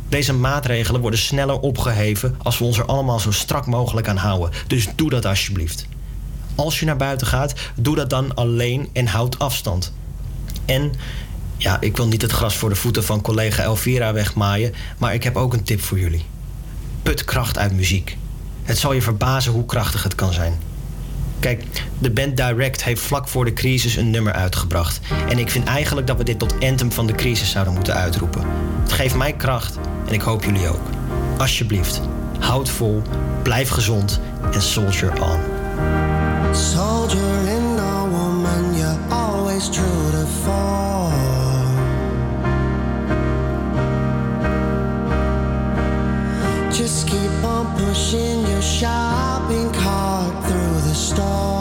Deze maatregelen worden sneller opgeheven als we ons er allemaal zo strak mogelijk aan houden. Dus doe dat alsjeblieft. Als je naar buiten gaat, doe dat dan alleen en houd afstand. En ja, ik wil niet het gras voor de voeten van collega Elvira wegmaaien, maar ik heb ook een tip voor jullie. Put kracht uit muziek. Het zal je verbazen hoe krachtig het kan zijn. Kijk, de band Direct heeft vlak voor de crisis een nummer uitgebracht. En ik vind eigenlijk dat we dit tot anthem van de crisis zouden moeten uitroepen. Het geeft mij kracht en ik hoop jullie ook. Alsjeblieft, houd vol, blijf gezond en soldier on. Soldier woman, you're always true to form. Just keep on pushing your shopping cart through the storm.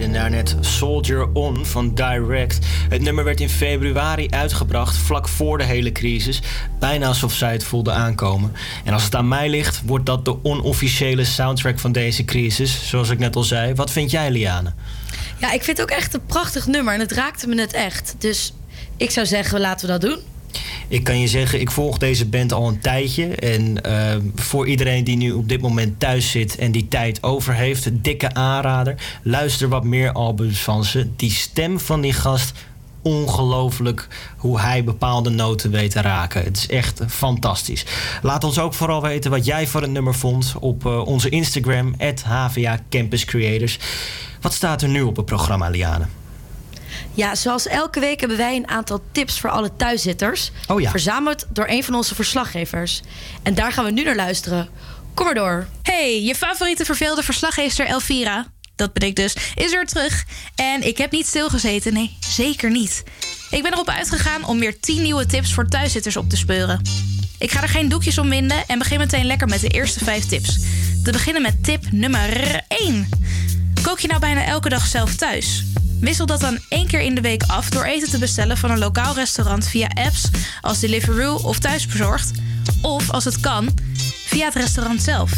Draaiden daarnet Soldier On van Direct. Het nummer werd in februari uitgebracht, vlak voor de hele crisis. Bijna alsof zij het voelde aankomen. En als het aan mij ligt, wordt dat de onofficiële soundtrack van deze crisis. Zoals ik net al zei. Wat vind jij, Liane? Ja, ik vind het ook echt een prachtig nummer en het raakte me net echt. Dus ik zou zeggen, laten we dat doen. Ik kan je zeggen, ik volg deze band al een tijdje. En eh, voor iedereen die nu op dit moment thuis zit en die tijd over heeft, een dikke aanrader. Luister wat meer albums van ze. Die stem van die gast, ongelooflijk hoe hij bepaalde noten weet te raken. Het is echt fantastisch. Laat ons ook vooral weten wat jij voor het nummer vond op eh, onze Instagram, HVA Campus Creators. Wat staat er nu op het programma, Liane? Ja, zoals elke week hebben wij een aantal tips voor alle thuiszitters. Oh ja. Verzameld door een van onze verslaggevers. En daar gaan we nu naar luisteren. Kom maar door. Hey, je favoriete verveelde verslaggever Elvira, dat ben ik dus, is weer terug. En ik heb niet stilgezeten, nee, zeker niet. Ik ben erop uitgegaan om weer 10 nieuwe tips voor thuiszitters op te speuren. Ik ga er geen doekjes om winden en begin meteen lekker met de eerste 5 tips. Te beginnen met tip nummer 1. Kook je nou bijna elke dag zelf thuis? Wissel dat dan één keer in de week af door eten te bestellen van een lokaal restaurant via apps als Deliveroo of thuisbezorgd. Of als het kan, via het restaurant zelf.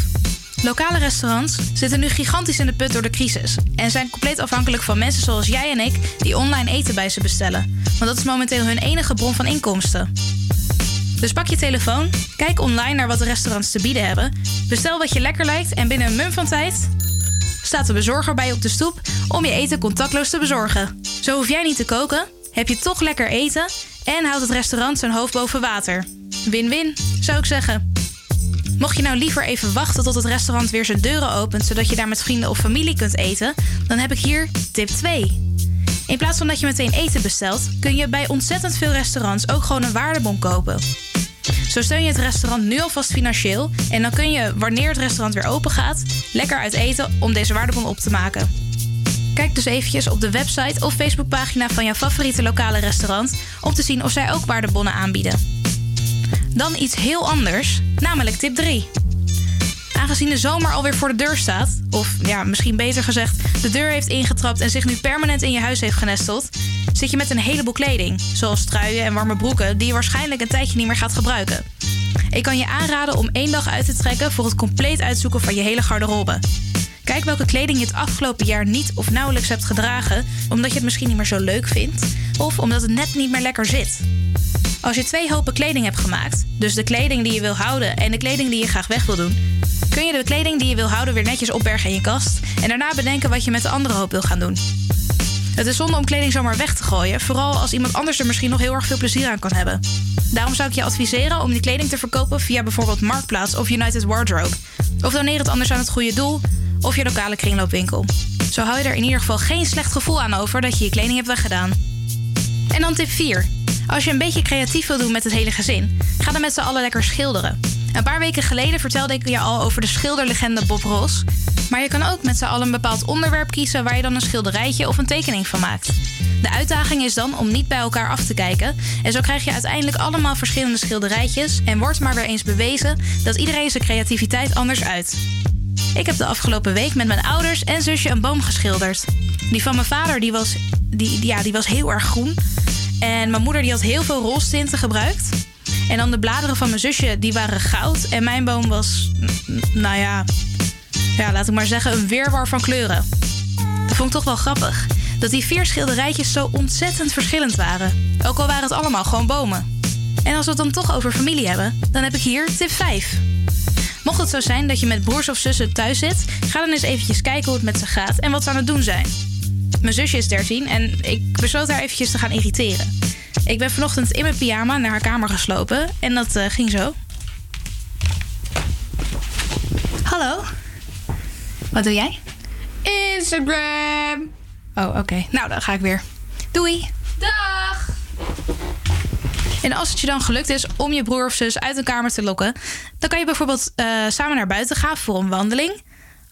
Lokale restaurants zitten nu gigantisch in de put door de crisis en zijn compleet afhankelijk van mensen zoals jij en ik die online eten bij ze bestellen. Want dat is momenteel hun enige bron van inkomsten. Dus pak je telefoon, kijk online naar wat de restaurants te bieden hebben, bestel wat je lekker lijkt en binnen een mum van tijd staat de bezorger bij op de stoep om je eten contactloos te bezorgen. Zo hoef jij niet te koken, heb je toch lekker eten en houdt het restaurant zijn hoofd boven water. Win-win, zou ik zeggen. Mocht je nou liever even wachten tot het restaurant weer zijn deuren opent, zodat je daar met vrienden of familie kunt eten, dan heb ik hier tip 2. In plaats van dat je meteen eten bestelt, kun je bij ontzettend veel restaurants ook gewoon een waardebon kopen. Zo steun je het restaurant nu alvast financieel en dan kun je, wanneer het restaurant weer open gaat, lekker uit eten om deze waardebon op te maken. Kijk dus eventjes op de website of Facebookpagina van jouw favoriete lokale restaurant om te zien of zij ook waardebonnen aanbieden. Dan iets heel anders, namelijk tip 3. Aangezien de zomer alweer voor de deur staat, of ja, misschien beter gezegd, de deur heeft ingetrapt en zich nu permanent in je huis heeft genesteld, zit je met een heleboel kleding, zoals truien en warme broeken, die je waarschijnlijk een tijdje niet meer gaat gebruiken. Ik kan je aanraden om één dag uit te trekken voor het compleet uitzoeken van je hele garderobe. Kijk welke kleding je het afgelopen jaar niet of nauwelijks hebt gedragen, omdat je het misschien niet meer zo leuk vindt, of omdat het net niet meer lekker zit. Als je twee hopen kleding hebt gemaakt, dus de kleding die je wil houden en de kleding die je graag weg wil doen, kun je de kleding die je wil houden weer netjes opbergen in je kast en daarna bedenken wat je met de andere hoop wil gaan doen. Het is zonde om kleding zomaar weg te gooien, vooral als iemand anders er misschien nog heel erg veel plezier aan kan hebben. Daarom zou ik je adviseren om die kleding te verkopen via bijvoorbeeld Marktplaats of United Wardrobe. Of doneer het anders aan het goede doel of je lokale kringloopwinkel. Zo hou je er in ieder geval geen slecht gevoel aan over dat je je kleding hebt weggedaan. En dan tip 4. Als je een beetje creatief wil doen met het hele gezin, ga dan met z'n allen lekker schilderen. Een paar weken geleden vertelde ik je al over de schilderlegende Bob Ross. Maar je kan ook met z'n allen een bepaald onderwerp kiezen waar je dan een schilderijtje of een tekening van maakt. De uitdaging is dan om niet bij elkaar af te kijken. En zo krijg je uiteindelijk allemaal verschillende schilderijtjes en wordt maar weer eens bewezen dat iedereen zijn creativiteit anders uit. Ik heb de afgelopen week met mijn ouders en zusje een boom geschilderd. Die van mijn vader die was, die, ja, die was heel erg groen. En mijn moeder die had heel veel roze tinten gebruikt. En dan de bladeren van mijn zusje die waren goud. En mijn boom was, nou ja, ja, laat ik maar zeggen, een weerwar van kleuren. Dat vond ik toch wel grappig. Dat die vier schilderijtjes zo ontzettend verschillend waren. Ook al waren het allemaal gewoon bomen. En als we het dan toch over familie hebben, dan heb ik hier tip 5. Mocht het zo zijn dat je met broers of zussen thuis zit, ga dan eens eventjes kijken hoe het met ze gaat en wat ze aan het doen zijn. Mijn zusje is 13 en ik besloot haar eventjes te gaan irriteren. Ik ben vanochtend in mijn pyjama naar haar kamer geslopen en dat eh, ging zo. Hallo? Wat doe jij? Instagram. Oh, oké. Nou, dan ga ik weer. Doei. Dag. En als het je dan gelukt is om je broer of zus uit een kamer te lokken, dan kan je bijvoorbeeld eh, samen naar buiten gaan voor een wandeling.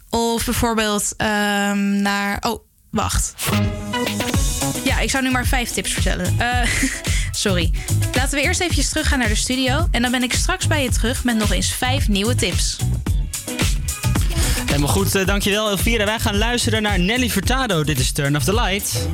Of bijvoorbeeld ehm, naar. Oh, wacht. Ja, ik zou nu maar vijf tips vertellen. Eh, <laughs> sorry. Laten we eerst eventjes teruggaan naar de studio. En dan ben ik straks bij je terug met nog eens vijf nieuwe tips. Helemaal goed, eh, dankjewel Elvira. Wij gaan luisteren naar Nelly Furtado. Dit is Turn of the Light.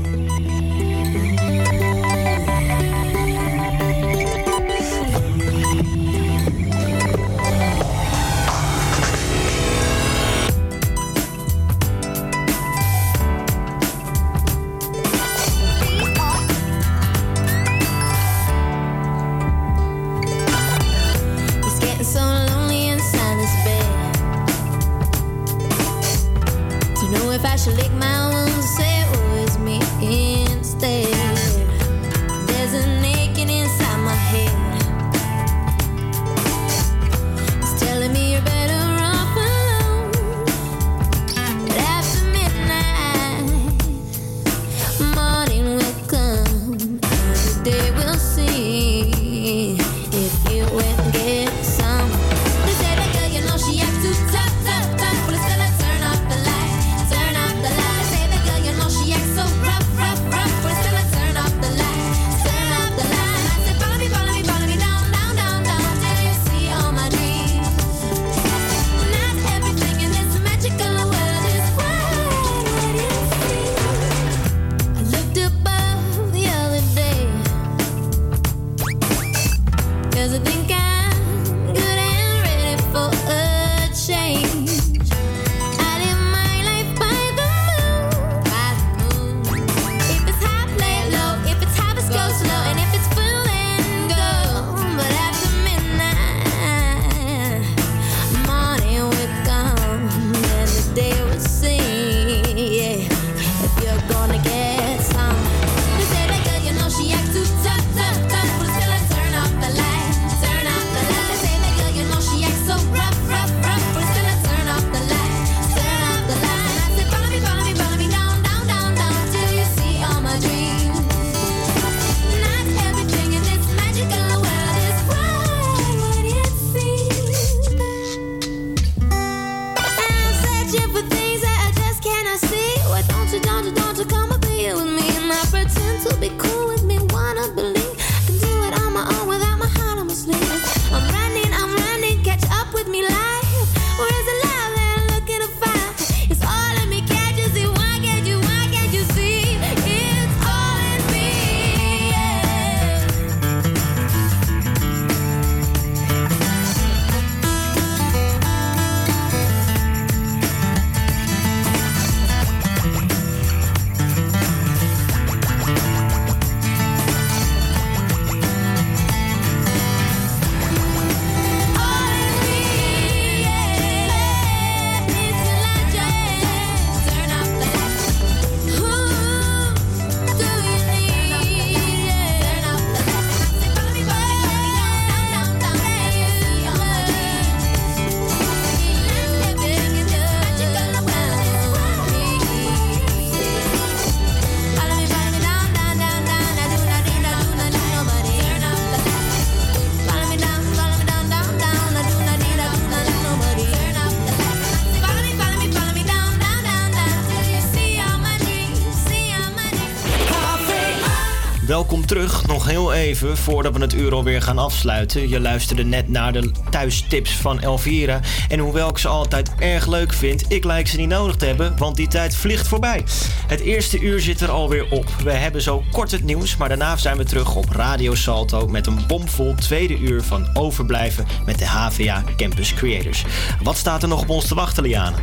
Terug, nog heel even voordat we het uur alweer gaan afsluiten. Je luisterde net naar de thuistips van Elvira. En hoewel ik ze altijd erg leuk vind, ik lijk ze niet nodig te hebben, want die tijd vliegt voorbij. Het eerste uur zit er alweer op. We hebben zo kort het nieuws, maar daarna zijn we terug op Radio Salto met een bomvol tweede uur van overblijven met de HVA Campus Creators. Wat staat er nog op ons te wachten, Liane?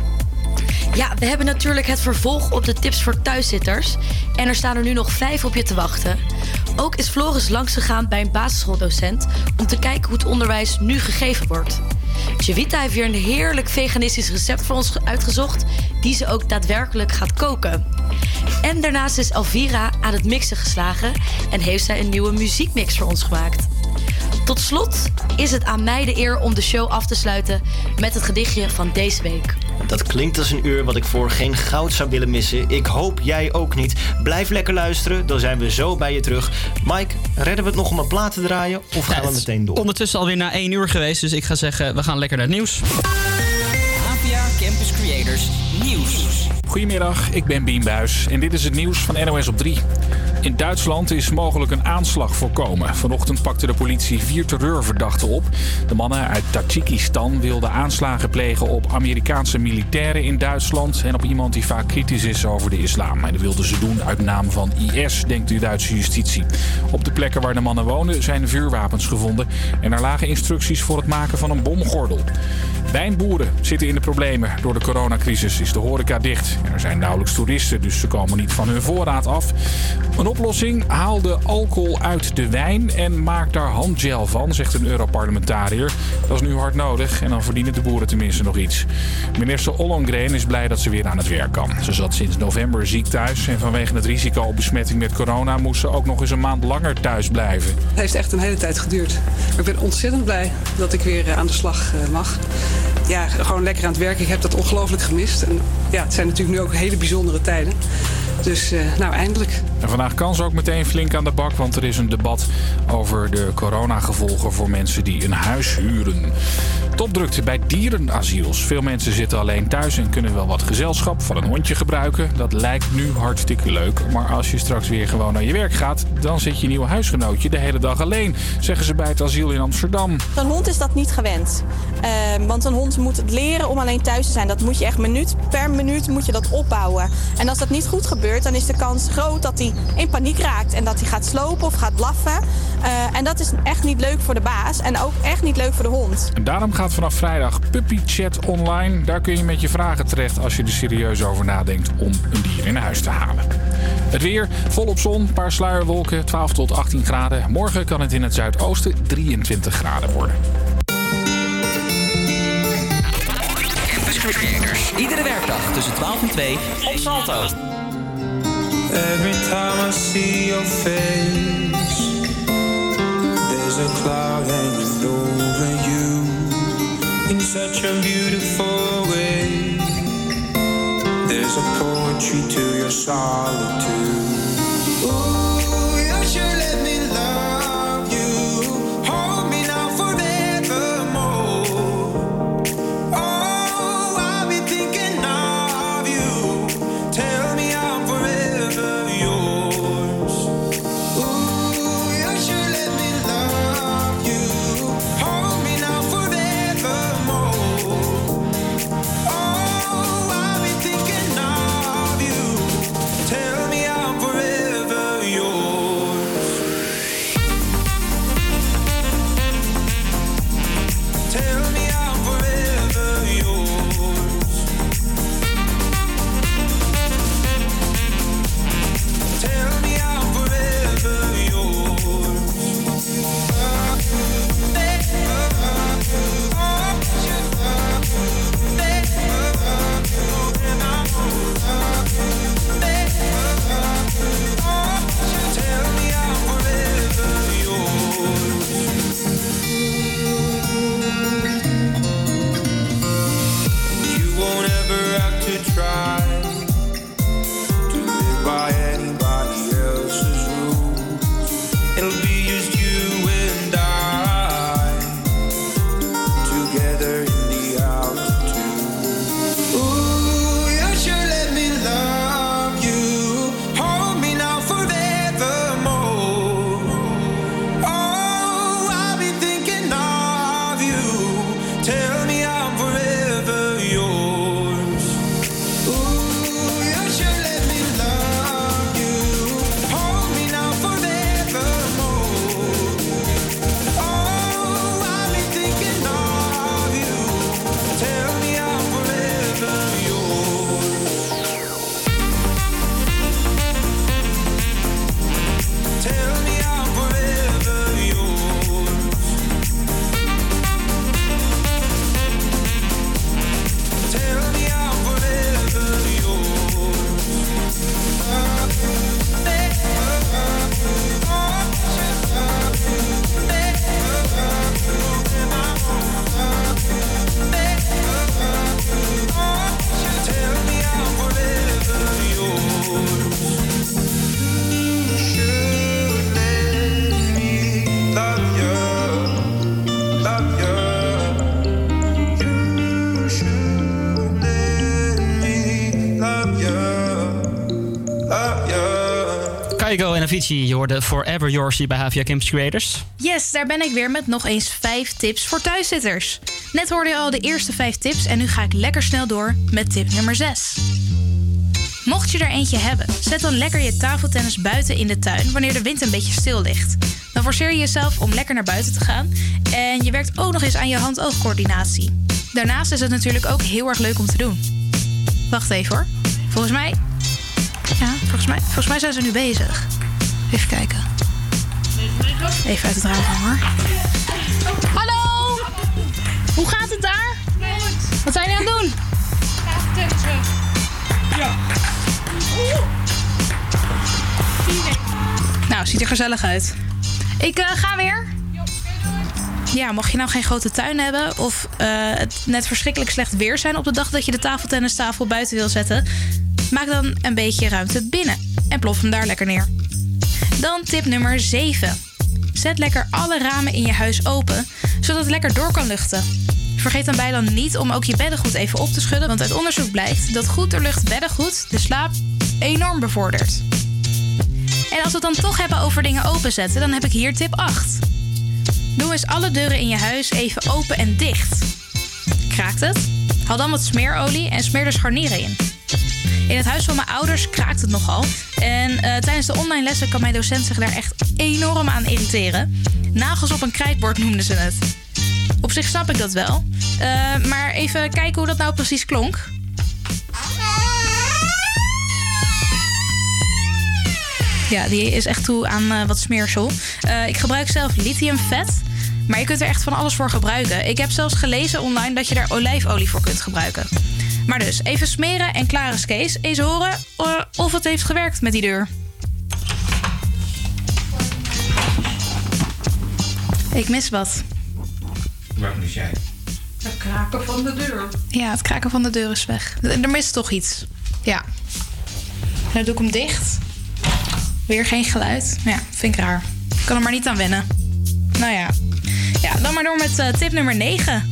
Ja, we hebben natuurlijk het vervolg op de tips voor thuiszitters. En er staan er nu nog vijf op je te wachten. Ook is Floris langsgegaan bij een basisschooldocent om te kijken hoe het onderwijs nu gegeven wordt. Javita heeft weer een heerlijk veganistisch recept voor ons uitgezocht, die ze ook daadwerkelijk gaat koken. En daarnaast is Elvira aan het mixen geslagen en heeft zij een nieuwe muziekmix voor ons gemaakt. Tot slot is het aan mij de eer om de show af te sluiten met het gedichtje van deze week. Dat klinkt als een uur wat ik voor geen goud zou willen missen. Ik hoop jij ook niet. Blijf lekker luisteren, dan zijn we zo bij je terug. Mike, redden we het nog om een plaat te draaien of gaan we meteen door? Ondertussen alweer na één uur geweest, dus ik ga zeggen, we gaan lekker naar het nieuws. APA Campus Creators Nieuws. Goedemiddag, ik ben Bien Buis en dit is het nieuws van NOS op 3. In Duitsland is mogelijk een aanslag voorkomen. Vanochtend pakte de politie vier terreurverdachten op. De mannen uit Tajikistan wilden aanslagen plegen op Amerikaanse militairen in Duitsland... en op iemand die vaak kritisch is over de islam. En dat wilden ze doen uit naam van IS, denkt de Duitse justitie. Op de plekken waar de mannen woonden zijn vuurwapens gevonden... en er lagen instructies voor het maken van een bomgordel. Wijnboeren zitten in de problemen. Door de coronacrisis is de horeca dicht. Er zijn nauwelijks toeristen, dus ze komen niet van hun voorraad af. Oplossing? Haal de alcohol uit de wijn en maak daar handgel van, zegt een Europarlementariër. Dat is nu hard nodig en dan verdienen de boeren tenminste nog iets. Minister Ollongren is blij dat ze weer aan het werk kan. Ze zat sinds november ziek thuis en vanwege het risico op besmetting met corona moest ze ook nog eens een maand langer thuis blijven. Het heeft echt een hele tijd geduurd. Maar ik ben ontzettend blij dat ik weer eh, aan de slag eh, mag. Ja, gewoon lekker aan het werk. Ik heb dat ongelooflijk gemist. En ja, het zijn natuurlijk nu ook hele bijzondere tijden. Dus eh, nou, eindelijk. En vandaag kan ze ook meteen flink aan de bak, want er is een debat over de coronagevolgen voor mensen die een huis huren. Topdrukte bij dierenasiels. Veel mensen zitten alleen thuis en kunnen wel wat gezelschap van een hondje gebruiken. Dat lijkt nu hartstikke leuk. Maar als je straks weer gewoon naar je werk gaat, dan zit je nieuwe huisgenootje de hele dag alleen, zeggen ze bij het asiel in Amsterdam. Een hond is dat niet gewend. Ehm, want een hond moet het leren om alleen thuis te zijn. Dat moet je echt minuut per minuut moet je dat opbouwen. En als dat niet goed gebeurt, dan is de kans groot dat hij in paniek raakt. En dat hij gaat slopen of gaat blaffen. Eh, en dat is echt niet leuk voor de baas. En ook echt niet leuk voor de hond. En daarom gaat vanaf vrijdag Puppy Chat online. Daar kun je met je vragen terecht als je er serieus over nadenkt om een dier in huis te halen. Het weer, volop zon, een paar sluierwolken, 12 tot 18 graden. Morgen kan het in het zuidoosten 23 graden worden. Campus Creators. Iedere werkdag tussen 12 en 2 op Salto. Every time I see your face, there's a cloud hanging over you in such a beautiful way. There's a poetry to your solitude. Ooh, Je hoorde Forever hier bij Havia Campus Creators. Yes, daar ben ik weer met nog eens vijf tips voor thuiszitters. Net hoorde je al de eerste vijf tips en nu ga ik lekker snel door met tip nummer 6. Mocht je er eentje hebben, zet dan lekker je tafeltennis buiten in de tuin wanneer de wind een beetje stil ligt. Dan forceer je jezelf om lekker naar buiten te gaan en je werkt ook nog eens aan je hand-oogcoördinatie. Daarnaast is het natuurlijk ook heel erg leuk om te doen. Wacht even hoor. Volgens mij. Ja, volgens mij, volgens mij zijn ze nu bezig. Even kijken. Even uit het raam hoor. Hallo! Hoe gaat het daar? Wat zijn jullie aan het doen? Ja. Nou, ziet er gezellig uit. Ik eh, ga weer. Ja, mocht je nou geen grote tuin hebben of eh, het net verschrikkelijk slecht weer zijn op de dag dat je de tafeltennistafel buiten wil zetten, maak dan een beetje ruimte binnen en plof hem daar lekker neer. Dan tip nummer 7. Zet lekker alle ramen in je huis open, zodat het lekker door kan luchten. Vergeet dan bij niet om ook je beddengoed even op te schudden, want uit onderzoek blijkt dat goed doorlucht beddengoed de slaap enorm bevordert. En als we het dan toch hebben over dingen openzetten, dan heb ik hier tip 8. Doe eens alle deuren in je huis even open en dicht. Kraakt het? Haal dan wat smeerolie en smeer er scharnieren in. In het huis van mijn ouders kraakt het nogal. En eh, tijdens de online lessen kan mijn docent zich daar echt enorm aan irriteren. Nagels op een krijtbord noemden ze het. Op zich snap ik dat wel. Eh, maar even kijken hoe dat nou precies klonk. Ja, die is echt toe aan eh, wat smeersel. Ik gebruik zelf lithiumvet. Maar je kunt er echt van alles voor gebruiken. Ik heb zelfs gelezen online dat je daar olijfolie voor kunt gebruiken. Maar dus, even smeren en klaar is Kees. Eens horen eh, of het heeft gewerkt met die deur. Ik mis wat. Waar mis jij? Het kraken van de deur. Ja, het kraken van de deur is weg. Er mist toch iets. Ja. Nu doe ik hem dicht. Weer geen geluid. Ja, vind ik raar. Ik kan er maar niet aan wennen. Nou ja. Ja, dan maar door met eh, tip nummer 9.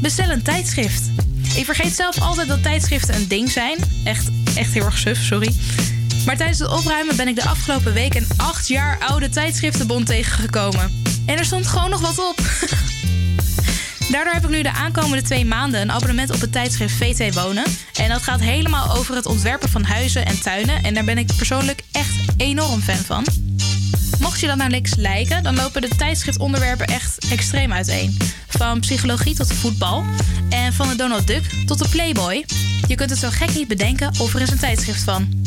Bestel een tijdschrift. Ik vergeet zelf altijd dat tijdschriften een ding zijn. Echt, echt heel erg suf, sorry. Maar tijdens het opruimen ben ik de afgelopen week een acht jaar oude tijdschriftenbond tegengekomen. En er stond gewoon nog wat op. <laughs> Daardoor heb ik nu de aankomende twee maanden een abonnement op het tijdschrift VT Wonen. En dat gaat helemaal over het ontwerpen van huizen en tuinen. En daar ben ik persoonlijk echt enorm fan van. Mocht je dan naar niks lijken, dan lopen de tijdschriftonderwerpen echt extreem uiteen. Van psychologie tot voetbal. En van de Donald Duck tot de Playboy. Je kunt het zo gek niet bedenken of er is een tijdschrift van.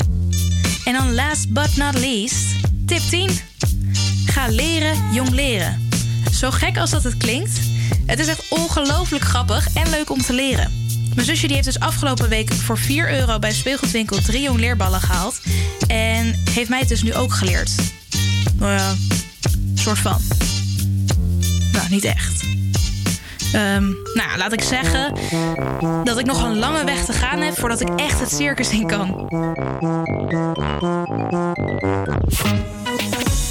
En dan last but not least, tip 10. Ga leren, jong leren. Zo gek als dat het klinkt, het is echt ongelooflijk grappig en leuk om te leren. Mijn zusje die heeft dus afgelopen week voor 4 euro bij Speelgoedwinkel drie jong leerballen gehaald. En heeft mij het dus nu ook geleerd. Nou ja, soort van. Nou, niet echt. Ehm, nou, laat ik zeggen dat ik nog een lange weg te gaan heb voordat ik echt het circus in kan.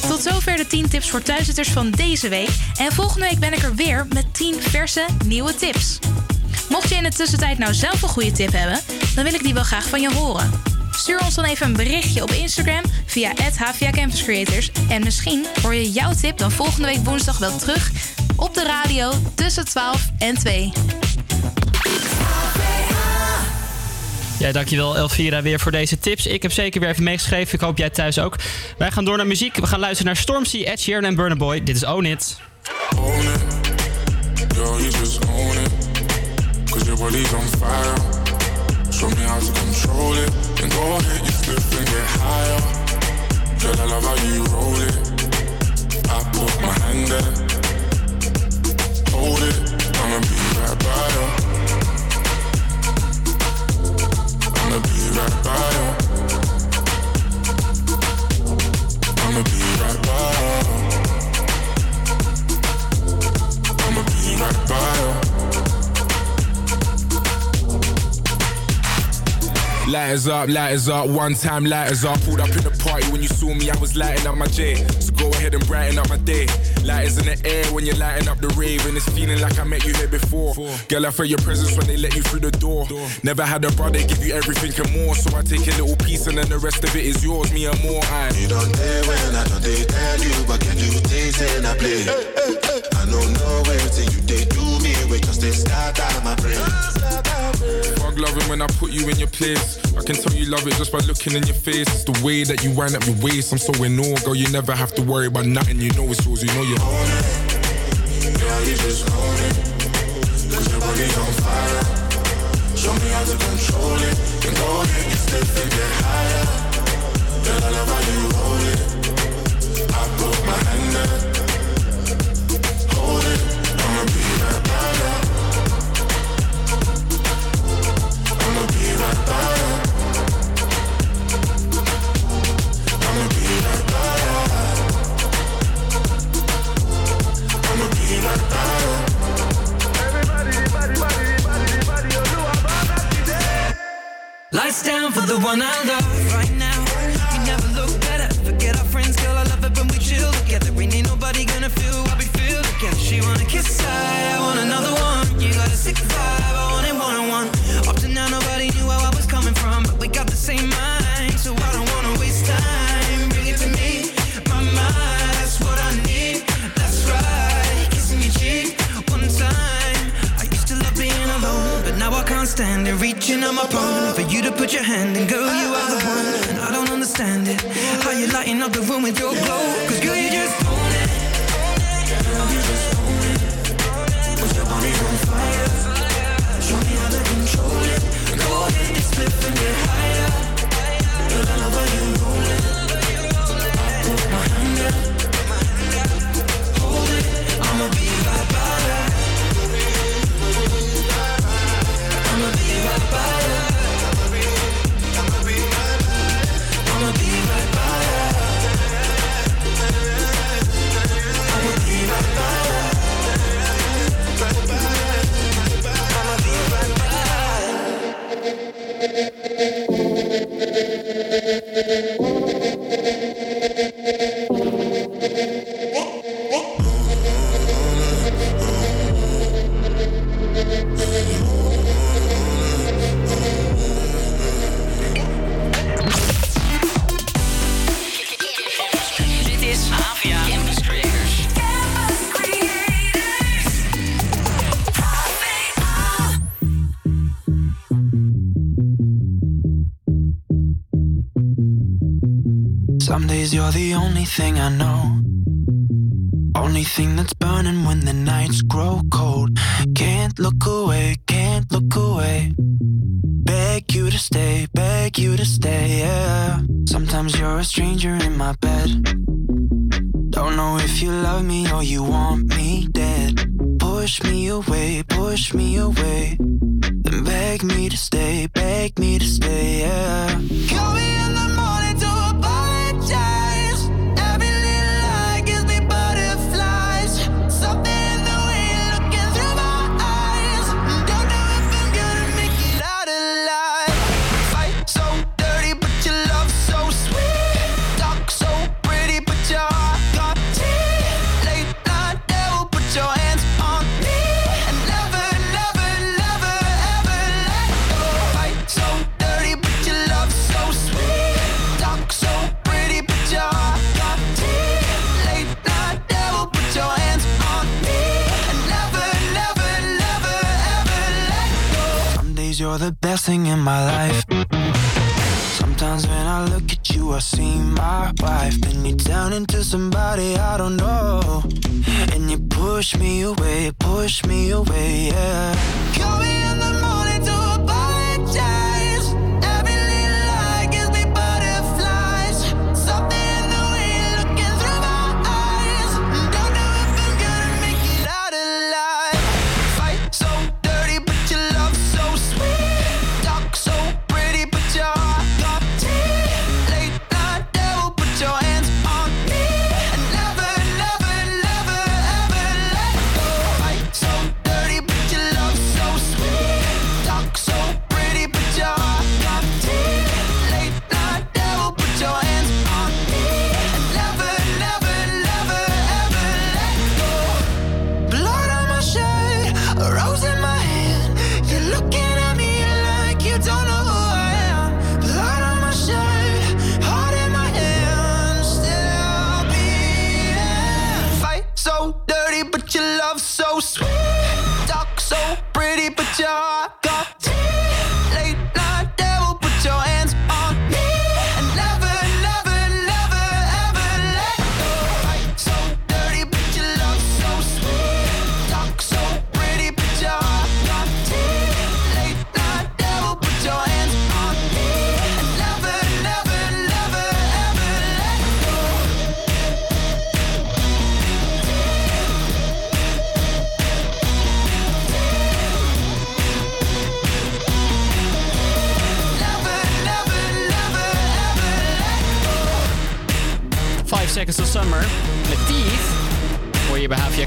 Tot zover de 10 tips voor thuiszitters van deze week. En volgende week ben ik er weer met 10 verse nieuwe tips. Mocht je in de tussentijd nou zelf een goede tip hebben, dan wil ik die wel graag van je horen. Stuur ons dan even een berichtje op Instagram via HVA Campus Creators. En misschien hoor je jouw tip dan volgende week woensdag wel terug op de radio tussen 12 en 2. Ja, dankjewel Elvira weer voor deze tips. Ik heb zeker weer even meegeschreven. Ik hoop jij thuis ook. Wij gaan door naar muziek. We gaan luisteren naar Stormzy, Ed Sheeran en Burna Boy. Dit is Own It. Own it. Girl, you just own it. Cause your body's on fire. Show me how to control it. And go ahead, you flip and get higher. Girl, I love how you roll it. I put my hand there. Hold it. I'ma be right by you. I'ma be right by you. I'ma be right by you. I'ma be right by you. Lighters up, lighters up, one time lighters up. Pulled up in the party when you saw me, I was lighting up my J. So go ahead and brighten up my day. Lighters in the air when you're lighting up the rave, and it's feeling like I met you here before. Girl, I felt your presence when they let you through the door. Never had a brother give you everything and more, so I take a little piece and then the rest of it is yours, me and more. I. You don't dare when I don't tell you, but can you taste and I play? Hey, hey, hey. I don't know where to you date anyway, cause they scarred out of my brain. Fuck loving when I put you in your place. I can tell you love it just by looking in your face. It's the way that you wind up your waist. I'm so in awe, girl. You never have to worry about nothing. You know it's yours, you know you're holding. Girl, you just own it. Cause your body on fire. Show me how to control it. And go ahead get step and get higher. Girl, I love how you hold it. I put my hand up. Hold it. Lights down for the one I love right now. thing I know.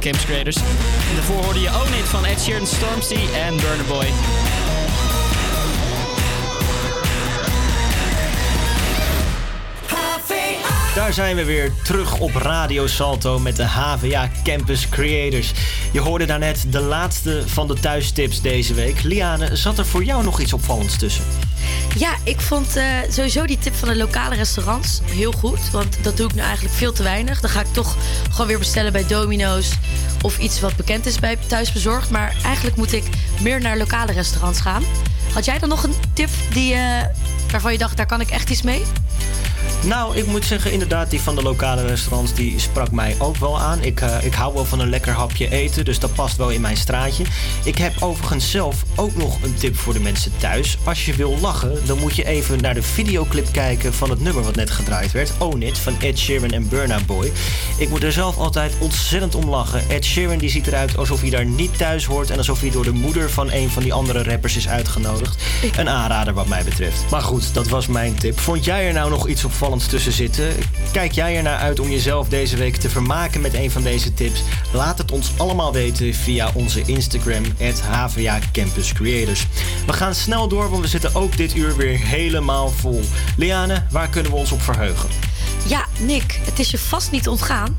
Campus Creators. En daarvoor hoorde je Own It van Ed Sheeran, Stormzy en Burner Boy. Daar zijn we weer terug op Radio Salto met de HVA Campus Creators. Je hoorde daarnet de laatste van de thuistips deze week. Liane, zat er voor jou nog iets opvallends tussen? Ja, ik vond eh, sowieso die tip van de lokale restaurants heel goed. Want dat doe ik nu eigenlijk veel te weinig. Dan ga ik toch gewoon weer bestellen bij Domino's. Of iets wat bekend is bij Thuisbezorgd. Maar eigenlijk moet ik meer naar lokale restaurants gaan. Had jij dan nog een tip die, eh, waarvan je dacht, daar kan ik echt iets mee? Nou, ik moet zeggen, inderdaad, die van de lokale restaurants, die sprak mij ook wel aan. Ik, eh, ik hou wel van een lekker hapje eten, dus dat past wel in mijn straatje. Ik heb overigens zelf ook nog een tip voor de mensen thuis. Als je wil lachen, dan moet je even naar de videoclip kijken van het nummer wat net gedraaid werd. Own It, van Ed Sheeran en Burna Boy. Ik moet er zelf altijd ontzettend om lachen. Ed Sheeran die ziet eruit alsof hij daar niet thuis hoort en alsof hij door de moeder van een van die andere rappers is uitgenodigd. Een aanrader wat mij betreft. Maar goed, dat was mijn tip. Vond jij er nou nog iets opvallends tussen zitten? Kijk jij ernaar uit om jezelf deze week te vermaken met een van deze tips? Laat het ons allemaal weten via onze Instagram, HVA Campus Creators. We gaan snel door, want we zitten ook dit uur weer helemaal vol. Liane, waar kunnen we ons op verheugen? Ja, Nick, het is je vast niet ontgaan.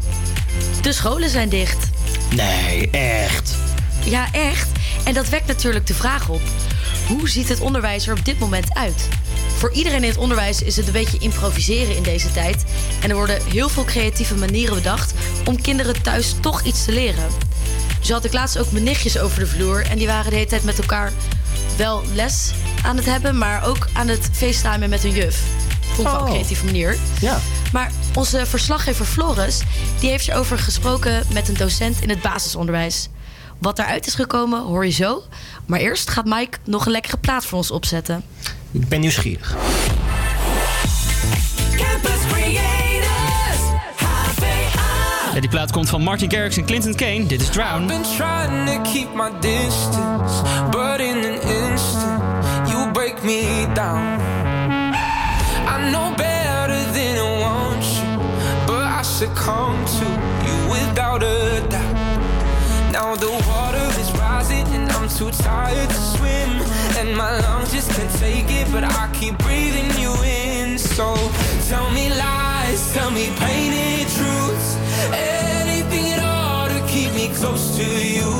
De scholen zijn dicht. Nee, echt. Ja, echt. En dat wekt natuurlijk de vraag op: hoe ziet het onderwijs er op dit moment uit? Voor iedereen in het onderwijs is het een beetje improviseren in deze tijd. En er worden heel veel creatieve manieren bedacht om kinderen thuis toch iets te leren. Zo had ik laatst ook mijn nichtjes over de vloer en die waren de hele tijd met elkaar wel les aan het hebben, maar ook aan het facetimen met hun juf. Vond ik wel een Oh. creatieve manier. Ja. Maar onze verslaggever Floris, die heeft erover gesproken met een docent in het basisonderwijs. Wat daaruit is gekomen, hoor je zo. Maar eerst gaat Mike nog een lekkere plaat voor ons opzetten. Ik ben nieuwsgierig. Campus Creators, HVA. Ja, die plaat komt van Martin Garrix en Clinton Kane. Dit is Drown. been trying to keep my distance, but in an instant, you break me down. I know better than I want you, but I succumb to you without a doubt. Now the too tired to swim, and my lungs just can't take it, but I keep breathing you in. So tell me lies, tell me painted truths, anything at all to keep me close to you.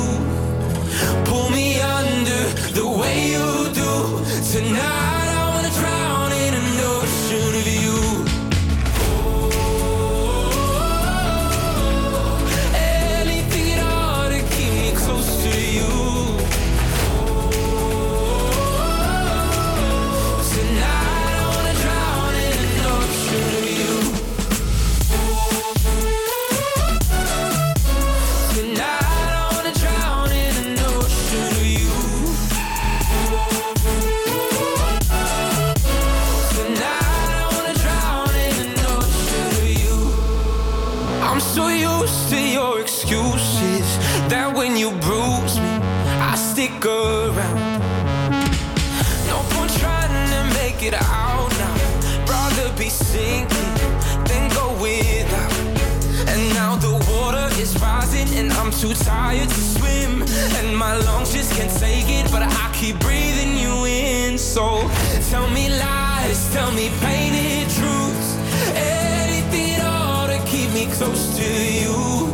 Too tired to swim. And my lungs just can't take it, but I keep breathing you in. So tell me lies, tell me painted truths. Anything at all to keep me close to you.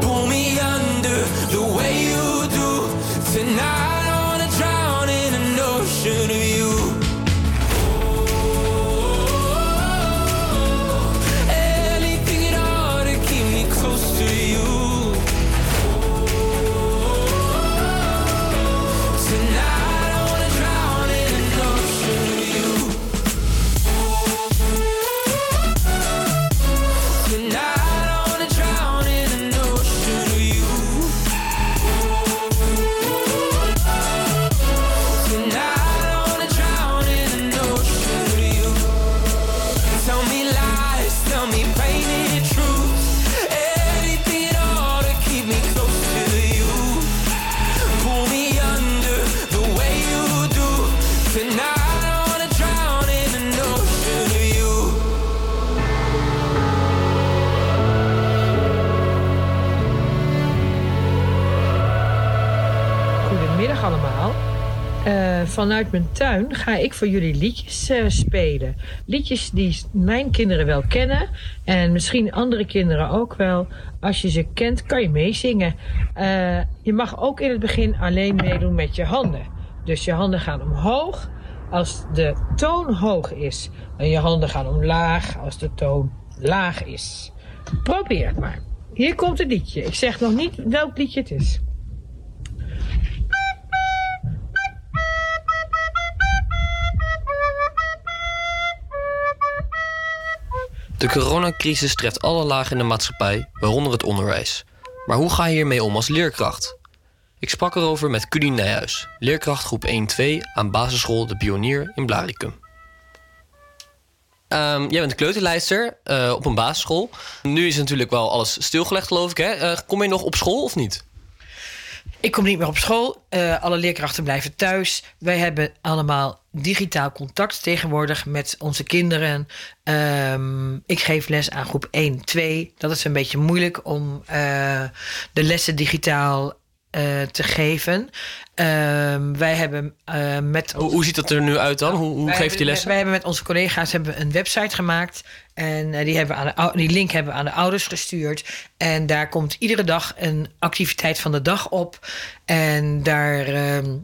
Pull me under the way you vanuit mijn tuin ga ik voor jullie liedjes eh, spelen. Liedjes die mijn kinderen wel kennen. En misschien andere kinderen ook wel. Als je ze kent, kan je meezingen. Eh, je mag ook in het begin alleen meedoen met je handen. Dus je handen gaan omhoog als de toon hoog is. En je handen gaan omlaag als de toon laag is. Probeer het maar. Hier komt het liedje. Ik zeg nog niet welk liedje het is. De coronacrisis treft alle lagen in de maatschappij, waaronder het onderwijs. Maar hoe ga je hiermee om als leerkracht? Ik sprak erover met Cudie Nijhuis, leerkracht groep 1-2 aan basisschool De Pionier in Blaricum. Ehm, jij bent kleuterlijster eh, op een basisschool. Nu is natuurlijk wel alles stilgelegd, geloof ik. Hè? Eh, kom je nog op school of niet? Ik kom niet meer op school. Eh, alle leerkrachten blijven thuis. Wij hebben allemaal digitaal contact tegenwoordig met onze kinderen. Ehm, ik geef les aan groep 1, 2. Dat is een beetje moeilijk om eh, de lessen digitaal eh, te geven. Ehm, wij hebben met. Hoe, hoe ziet dat er nu uit dan? Hoe, hoe Wij geef je die lessen? Wij hebben met onze collega's hebben een website gemaakt. En eh, die, hebben aan de, die link hebben we aan de ouders gestuurd. En daar komt iedere dag een activiteit van de dag op. En daar ehm,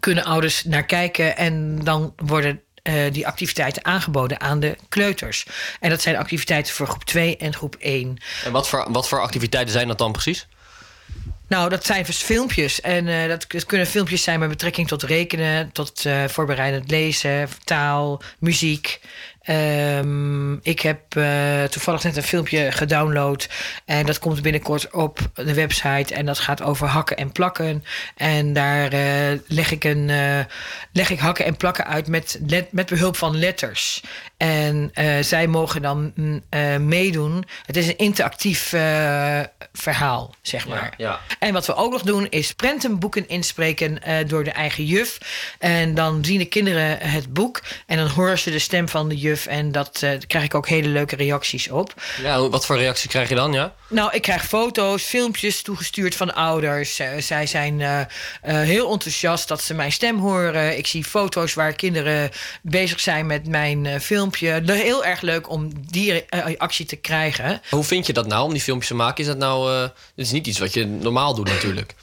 kunnen ouders naar kijken. En dan worden eh, die activiteiten aangeboden aan de kleuters. En dat zijn activiteiten voor groep 2 en groep 1. En wat voor, wat voor activiteiten zijn dat dan precies? Nou, dat zijn dus filmpjes. En eh, dat, kunnen filmpjes zijn met betrekking tot rekenen, tot voorbereidend lezen, taal, muziek. Ehm, ik heb eh, toevallig net een filmpje gedownload. En dat komt binnenkort op de website. En dat gaat over hakken en plakken. En daar eh, leg, ik een, eh, leg ik hakken en plakken uit met, met behulp van letters. En eh, zij mogen dan mm, eh, meedoen. Het is een interactief eh, verhaal, zeg maar. Ja. En wat we ook nog doen is prentenboeken inspreken door de eigen juf. En dan zien de kinderen het boek en dan horen ze de stem van de juf. En dat daar krijg ik ook hele leuke reacties op. Ja, wat voor reactie krijg je dan? Ja? Nou, ik krijg foto's, filmpjes toegestuurd van ouders. Zij zijn heel enthousiast dat ze mijn stem horen. Ik zie foto's waar kinderen bezig zijn met mijn eh, filmpje. Heel erg leuk om die eh, actie te krijgen. Hoe vind je dat nou om die filmpjes te maken? Is dat nou. eh dit is niet iets wat je normaal doet, natuurlijk.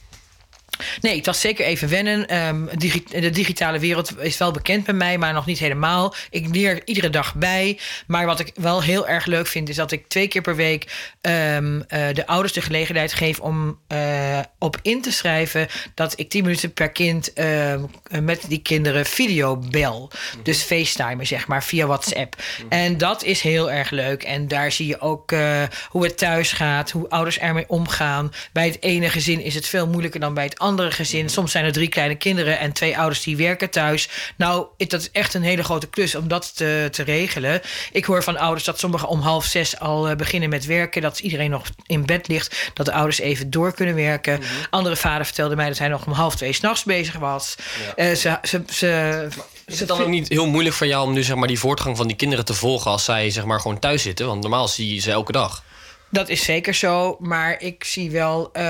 Nee, het was zeker even wennen. Ehm, digi- de digitale wereld is wel bekend bij mij, maar nog niet helemaal. Ik leer iedere dag bij. Maar wat ik wel heel erg leuk vind, is dat ik twee keer per week ehm, eh, de ouders de gelegenheid geef om eh, op in te schrijven dat ik 10 minuten per kind ehm, met die kinderen video bel. Dus FaceTimen, zeg maar, via WhatsApp. En dat is heel erg leuk. En daar zie je ook eh, hoe het thuis gaat, hoe ouders ermee omgaan. Bij het ene gezin is het veel moeilijker dan bij het andere gezin. Soms zijn er drie kleine kinderen en twee ouders die werken thuis. Nou, dat is echt een hele grote klus om dat te, te regelen. Ik hoor van ouders dat sommigen om half zes al eh, beginnen met werken. Dat iedereen nog in bed ligt. Dat de ouders even door kunnen werken. Andere vader vertelde mij dat hij nog om half twee s'nachts bezig was. Eh, ze, ze, ze, Is het dan ook niet heel moeilijk voor jou om nu zeg maar, die voortgang van die kinderen te volgen als zij zeg maar, gewoon thuis zitten? Want normaal zie je ze elke dag. Dat is zeker zo, maar ik zie wel eh,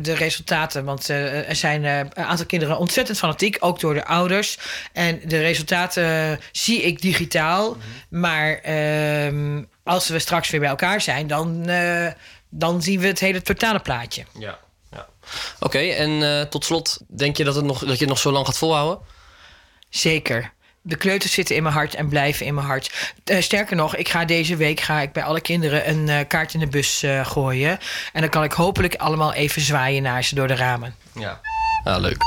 de resultaten. Want eh, er zijn eh, een aantal kinderen ontzettend fanatiek, ook door de ouders. En de resultaten zie ik digitaal. Maar ehm, als we straks weer bij elkaar zijn, dan, dan zien we het hele totale plaatje. Ja. Oké, en tot slot, denk je dat, het nog, dat je het nog zo lang gaat volhouden? Zeker. De kleuters zitten in mijn hart en blijven in mijn hart. Eh, sterker nog, ik ga deze week ga ik bij alle kinderen een eh, kaart in de bus eh, gooien. En dan kan ik hopelijk allemaal even zwaaien naar ze door de ramen. Ja. Ja, leuk.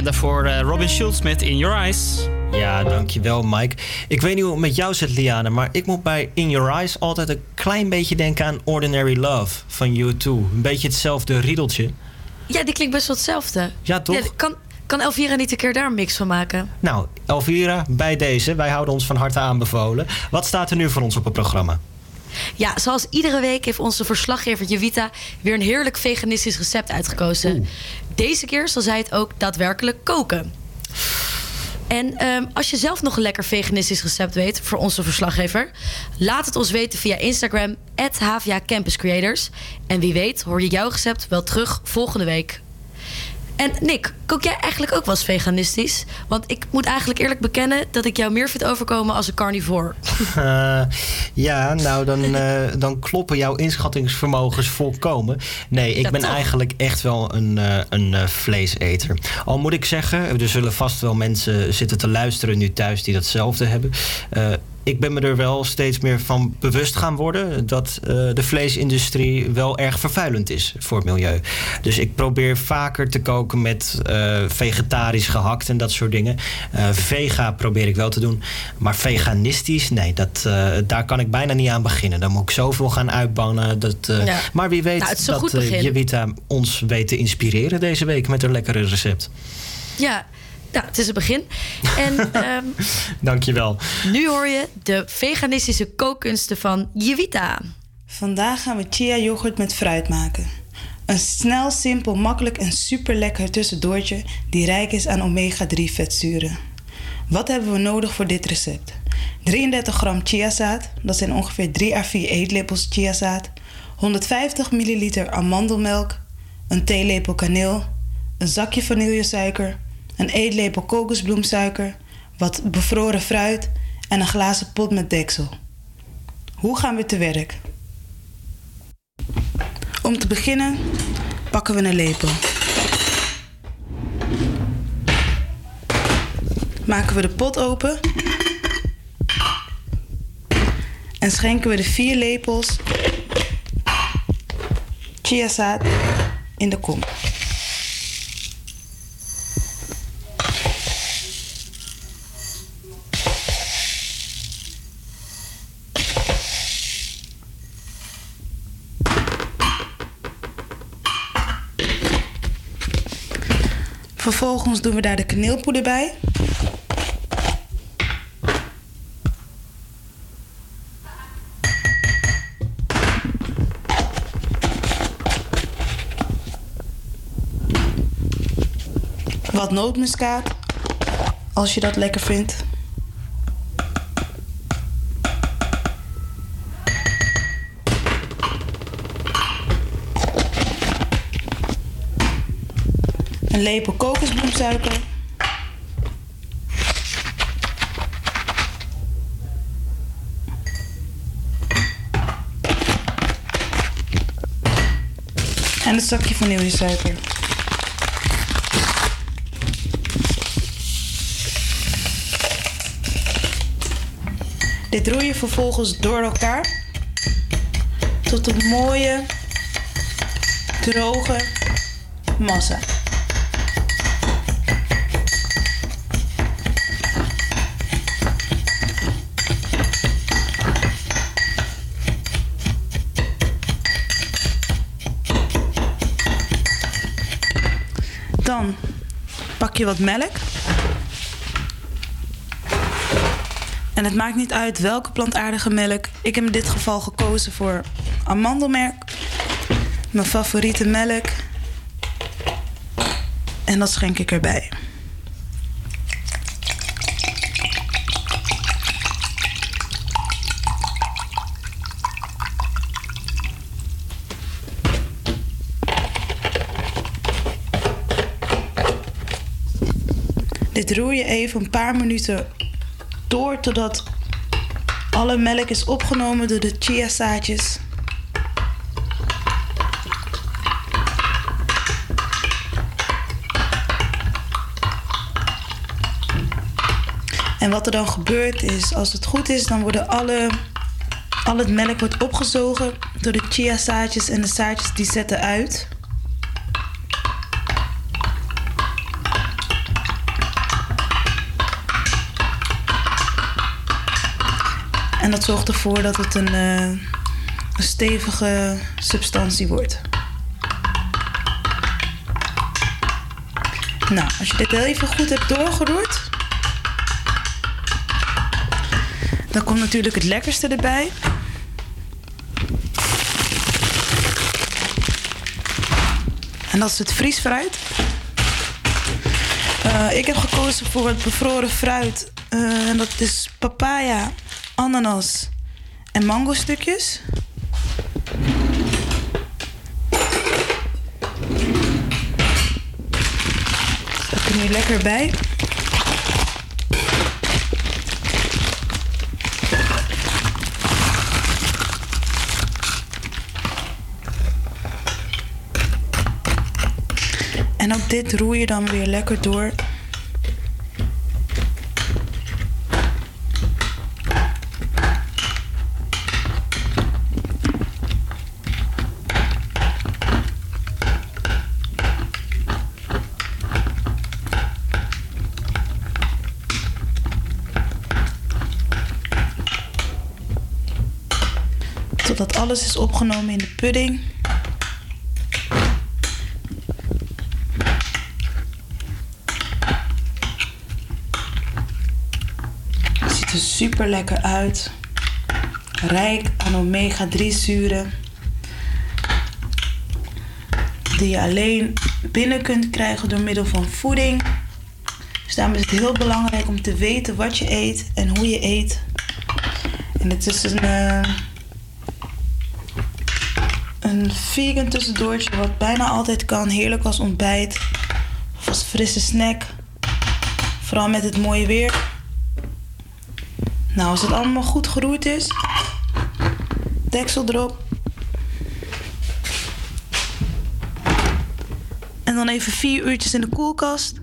En daarvoor eh, Robin Schulz met In Your Eyes. Ja, dankjewel Mike. Ik weet niet hoe het met jou zit, Liane, maar ik moet bij In Your Eyes altijd een klein beetje denken aan Ordinary Love van U2. Een beetje hetzelfde riedeltje. Ja, die klinkt best wel hetzelfde. Ja, toch? Kan, kan Elvira niet een keer daar een mix van maken? Nou, Elvira, bij deze. Wij houden ons van harte aanbevolen. Wat staat er nu voor ons op het programma? Ja, zoals iedere week heeft onze verslaggever Javita weer een heerlijk veganistisch recept uitgekozen. Deze keer zal zij het ook daadwerkelijk koken. En ehm, als je zelf nog een lekker veganistisch recept weet voor onze verslaggever, laat het ons weten via Instagram, HVA Campus Creators. En wie weet hoor je jouw recept wel terug volgende week. En Nick, kook jij eigenlijk ook wel eens veganistisch? Want ik moet eigenlijk eerlijk bekennen dat ik jou meer vind overkomen als een carnivore. <laughs> Eh, ja, nou dan, eh, dan kloppen jouw inschattingsvermogens volkomen. Nee, ik Ja, ben toch? eigenlijk echt wel een, eh, een vleeseter. Al moet ik zeggen, er zullen vast wel mensen zitten te luisteren nu thuis die datzelfde hebben. Ik ben me er wel steeds meer van bewust gaan worden dat eh, de vleesindustrie wel erg vervuilend is voor het milieu. Dus ik probeer vaker te koken met eh, vegetarisch gehakt en dat soort dingen. Eh, vega probeer ik wel te doen. Maar veganistisch, nee, dat, daar kan ik bijna niet aan beginnen. Dan moet ik zoveel gaan uitbannen. Dat, Ja. Maar wie weet Nou, dat. Jevita ons weet te inspireren deze week met een lekkere recept. Ja, nou, het is een begin. En <laughs> ehm, Dankjewel. nu hoor je de veganistische kookkunsten van Jevita. Vandaag gaan we chia yoghurt met fruit maken. Een snel, simpel, makkelijk en super lekker tussendoortje die rijk is aan omega-3 vetzuren. Wat hebben we nodig voor dit recept? 33 gram chiazaad, dat zijn ongeveer 3 à 4 eetlepels chiazaad, 150 milliliter amandelmelk, een theelepel kaneel, een zakje vanillesuiker, een eetlepel kokosbloemsuiker, wat bevroren fruit en een glazen pot met deksel. Hoe gaan we te werk? Om te beginnen pakken we een lepel. Maken we de pot open. En schenken we de vier lepels chiazaad in de kom. Vervolgens doen we daar de kaneelpoeder bij. Wat nootmuskaat, als je dat lekker vindt. Een lepel kokosbloemsuiker. En een zakje vanillesuiker. Dit roei je vervolgens door elkaar tot een mooie, droge massa. Wat melk. En het maakt niet uit welke plantaardige melk. Ik heb in dit geval gekozen voor amandelmerk. Mijn favoriete melk. En dat schenk ik erbij. Dit roer je een paar minuten door totdat alle melk is opgenomen door de chiazaadjes. En wat er dan gebeurt is, als het goed is, dan worden alle, al het melk wordt opgezogen door de chiazaadjes en de zaadjes die zetten uit. En dat zorgt ervoor dat het een, eh, een stevige substantie wordt. Nou, als je dit heel even goed hebt doorgeroerd, dan komt natuurlijk het lekkerste erbij. En dat is het vriesfruit. Eh, ik heb gekozen voor het bevroren fruit. Eh, en dat is papaya, ananas en mango stukjes. hier lekker bij. En ook dit roer je dan weer lekker door. Totdat alles is opgenomen in de pudding. Het ziet er super lekker uit. Rijk aan omega-3 zuren. Die je alleen binnen kunt krijgen door middel van voeding. Dus daarom is het heel belangrijk om te weten wat je eet en hoe je eet. En het is een, eh, een vegan tussendoortje wat bijna altijd kan. Heerlijk als ontbijt of als frisse snack. Vooral met het mooie weer. Nou, als het allemaal goed geroerd is, deksel erop. En dan even vier uurtjes in de koelkast.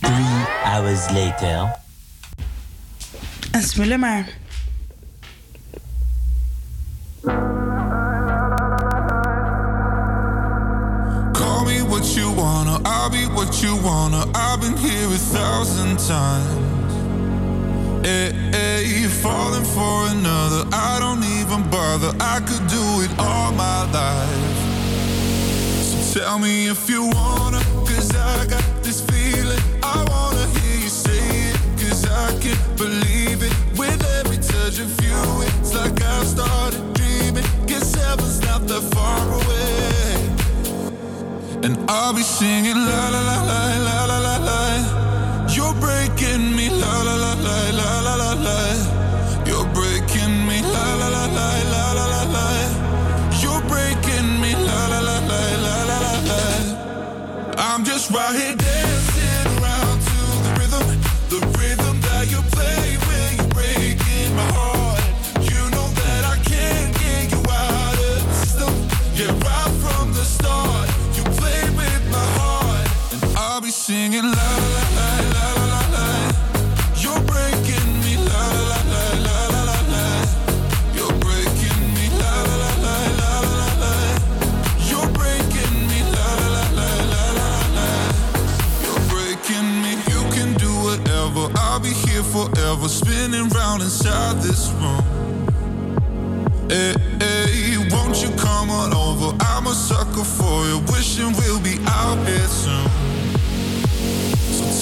Three hours later. En maar. Call me what you wanna, I'll be what you wanna. I've been here a thousand times. Eh, hey, hey, you're falling for another. I don't even bother. I could do it all my life. So tell me if you wanna, cause I got that far away. And I'll be singing la la la la la la la la. You're breaking me la la la la la la la la. You're breaking me la la la la la la la la. You're breaking me la la la la la la la la. I'm just right here singing la la la la la la. You're breaking me la la la la la la la. You're breaking me la la la la la la la. You're breaking me la la la la la la. You're breaking me. You can do whatever. I'll be here forever, spinning round inside this room. Hey.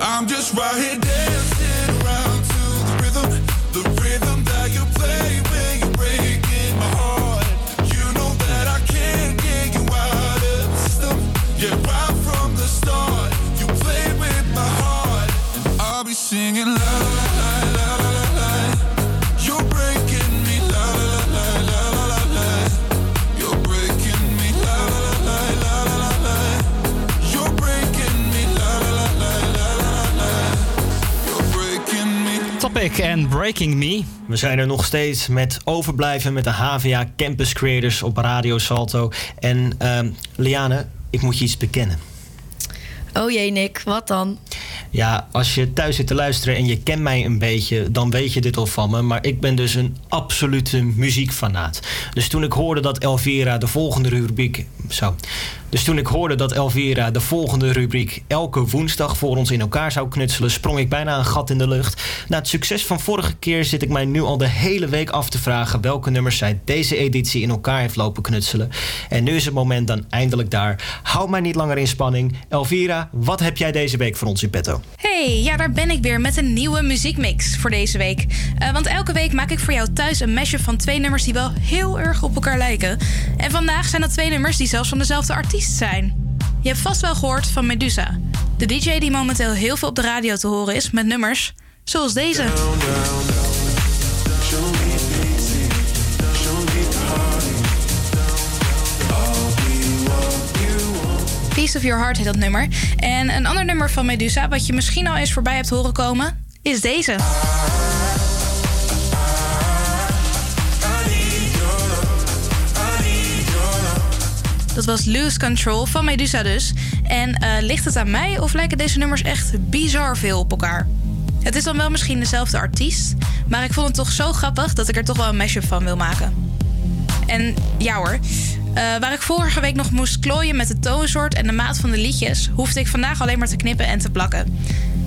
I'm just right here dancing around to the rhythm, the rhythm that you play when En Breaking Me. We zijn er nog steeds met overblijven met de HVA Campus Creators op Radio Salto. En ehm, Liane, ik moet je iets bekennen. Oh jee, Nick, wat dan? Ja, als je thuis zit te luisteren en je kent mij een beetje, dan weet je dit al van me. Maar ik ben dus een absolute muziekfanaat. Dus toen ik hoorde dat Elvira de volgende rubriek. Zo. Dus toen ik hoorde dat Elvira de volgende rubriek elke woensdag voor ons in elkaar zou knutselen, sprong ik bijna een gat in de lucht. Na het succes van vorige keer zit ik mij nu al de hele week af te vragen welke nummers zij deze editie in elkaar heeft lopen knutselen. En nu is het moment dan eindelijk daar. Hou mij niet langer in spanning. Elvira, wat heb jij deze week voor ons in Hey, ja, daar ben ik weer met een nieuwe muziekmix voor deze week. Eh, want elke week maak ik voor jou thuis een mashup van twee nummers die wel heel erg op elkaar lijken. En vandaag zijn dat twee nummers die zelfs van dezelfde artiest zijn. Je hebt vast wel gehoord van Medusa. De DJ die momenteel heel veel op de radio te horen is met nummers zoals deze. Of Your Heart heet dat nummer. En een ander nummer van Medusa, wat je misschien al eens voorbij hebt horen komen, is deze. Dat was Lose Control van Medusa dus. En eh, ligt het aan mij of lijken deze nummers echt bizar veel op elkaar? Het is dan wel misschien dezelfde artiest, maar ik vond het toch zo grappig dat ik er toch wel een mashup van wil maken. En ja hoor, eh, waar ik vorige week nog moest klooien met de toonsoort en de maat van de liedjes, hoefde ik vandaag alleen maar te knippen en te plakken.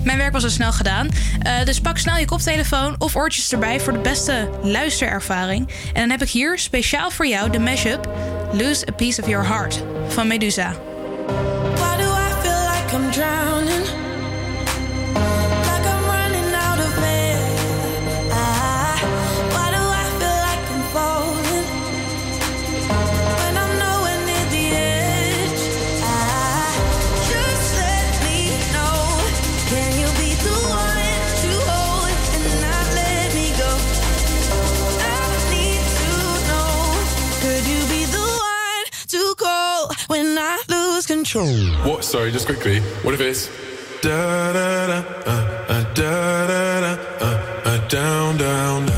Mijn werk was al snel gedaan, eh, dus pak snel je koptelefoon of oortjes erbij voor de beste luisterervaring. En dan heb ik hier speciaal voor jou de mashup Lose a Piece of Your Heart van Medusa. Why do I feel like I'm drowning? Lose control? What? Sorry, just quickly. What if it's da da da uh, uh, da da da uh, uh, down down down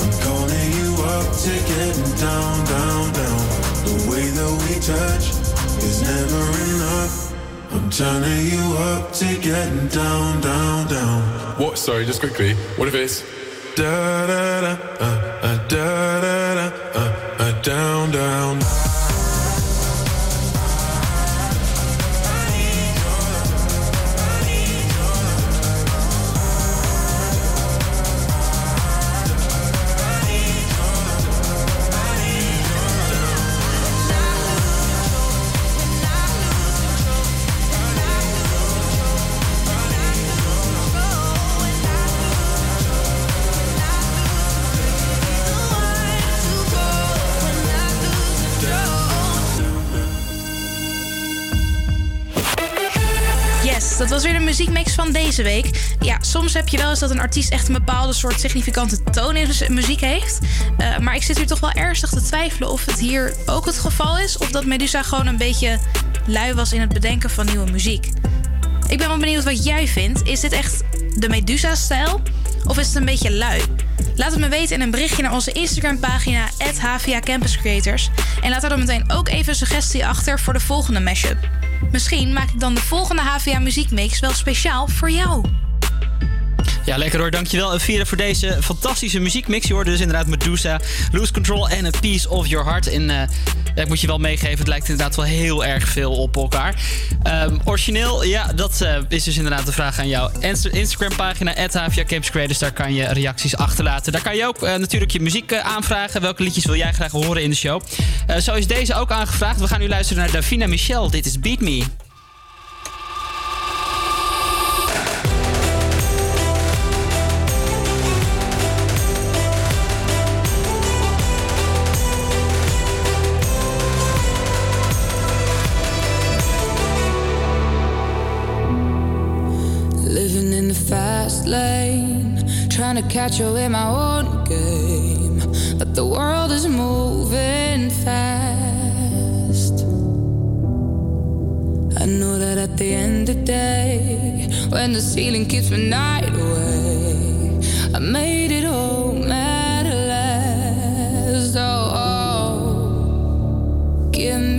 I'm calling you up to getting down, down, down. The way that we touch is never enough. I'm turning you up to getting down, down, down. What? Sorry, just quickly. What if it's da da da uh, uh, da da da uh, uh, down, down. Muziekmix van deze week. Ja, soms heb je wel eens dat een artiest echt een bepaalde soort significante toon in zijn muziek heeft. Eh, maar ik zit hier toch wel ernstig te twijfelen of het hier ook het geval is. Of dat Medusa gewoon een beetje lui was in het bedenken van nieuwe muziek. Ik ben wel benieuwd wat jij vindt. Is dit echt de Medusa-stijl? Of is het een beetje lui? Laat het me weten in een berichtje naar onze Instagram-pagina HVA Campus Creators. En laat er dan meteen ook even een suggestie achter voor de volgende mashup. Misschien maak ik dan de volgende HVA muziekmix wel speciaal voor jou. Ja, lekker hoor. Dankjewel Elvira voor deze fantastische muziekmix. Je hoorde dus inderdaad Medusa, Lose Control en A Piece of Your Heart. En ik moet je wel meegeven, het lijkt inderdaad wel heel erg veel op elkaar. Ehm, origineel, ja, dat eh, is dus inderdaad de vraag aan jou. Insta- Instagram-pagina, Creators, daar kan je reacties achterlaten. Daar kan je ook eh, natuurlijk je muziek eh, aanvragen. Welke liedjes wil jij graag horen in de show? Zo is deze ook aangevraagd. We gaan nu luisteren naar Davina Michel. Dit is Beat Me. To catch you in my own game. But the world is moving fast. I know that at the end of the day, when the ceiling keeps my night away, I made it home at last. Oh, oh. give me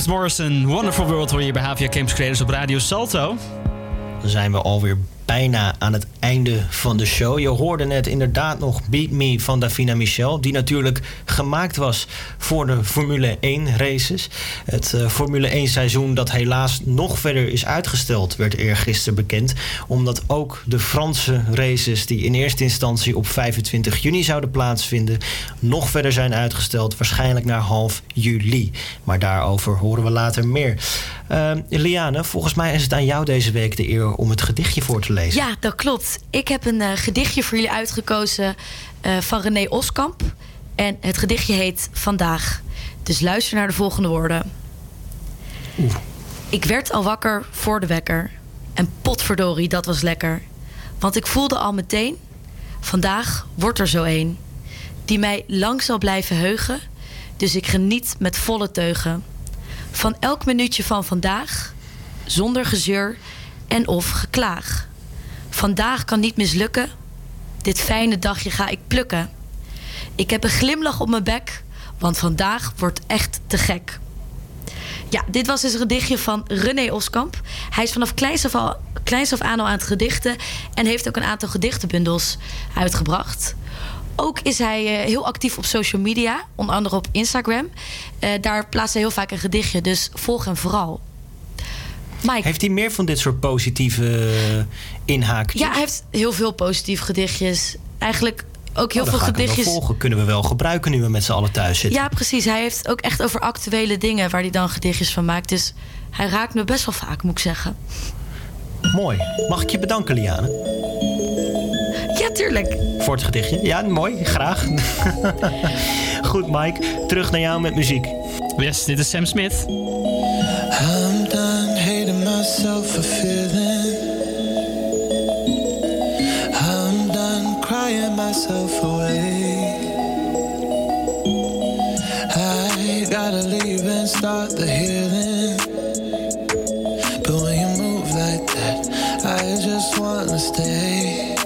James Morrison, Wonderful World hoor je bij HVA Campus Creators op Radio Salto. Dan zijn we alweer bijna aan het einde van de show. Je hoorde net inderdaad nog Beat Me van Davina Michel. Die natuurlijk gemaakt was voor de Formule 1 races. Het eh, Formule 1 seizoen dat helaas nog verder is uitgesteld... werd eergisteren bekend. Omdat ook de Franse races die in eerste instantie op 25 juni zouden plaatsvinden... nog verder zijn uitgesteld. Waarschijnlijk naar half juli. Maar daarover horen we later meer. Eh, Liane, volgens mij is het aan jou deze week de eer om het gedichtje voor te lezen. Ja, dat klopt. Ik heb een eh, gedichtje voor jullie uitgekozen van René Oskamp. En het gedichtje heet Vandaag. Dus luister naar de volgende woorden. Ik werd al wakker voor de wekker. En potverdorie, dat was lekker. Want ik voelde al meteen... Vandaag wordt er zo een. Die mij lang zal blijven heugen. Dus ik geniet met volle teugen. Van elk minuutje van vandaag. Zonder gezeur en of geklaag. Vandaag kan niet mislukken. Dit fijne dagje ga ik plukken. Ik heb een glimlach op mijn bek, want vandaag wordt echt te gek. Ja, dit was dus een gedichtje van René Oskamp. Hij is vanaf kleins af, al, kleins af aan al aan het gedichten... en heeft ook een aantal gedichtenbundels uitgebracht. Ook is hij eh, heel actief op social media, onder andere op Instagram. Eh, daar plaatst hij heel vaak een gedichtje, dus volg hem vooral. Mike. Heeft hij meer van dit soort positieve inhaakjes? Ja, hij heeft heel veel positieve gedichtjes. Eigenlijk ook heel Oh, veel gedichtjes. volgen. Kunnen we wel gebruiken nu we met z'n allen thuis zitten. Ja, precies. Hij heeft ook echt over actuele dingen waar hij dan gedichtjes van maakt. Dus hij raakt me best wel vaak, moet ik zeggen. Mooi. Mag ik je bedanken, Liane? Ja, tuurlijk. Voor het gedichtje. Ja, mooi. Graag. <laughs> Goed, Mike. Terug naar jou met muziek. Yes, dit is Sam Smith. I'm done hating myself for feeling. Myself away. I gotta leave and start the healing. But when you move like that, I just wanna stay.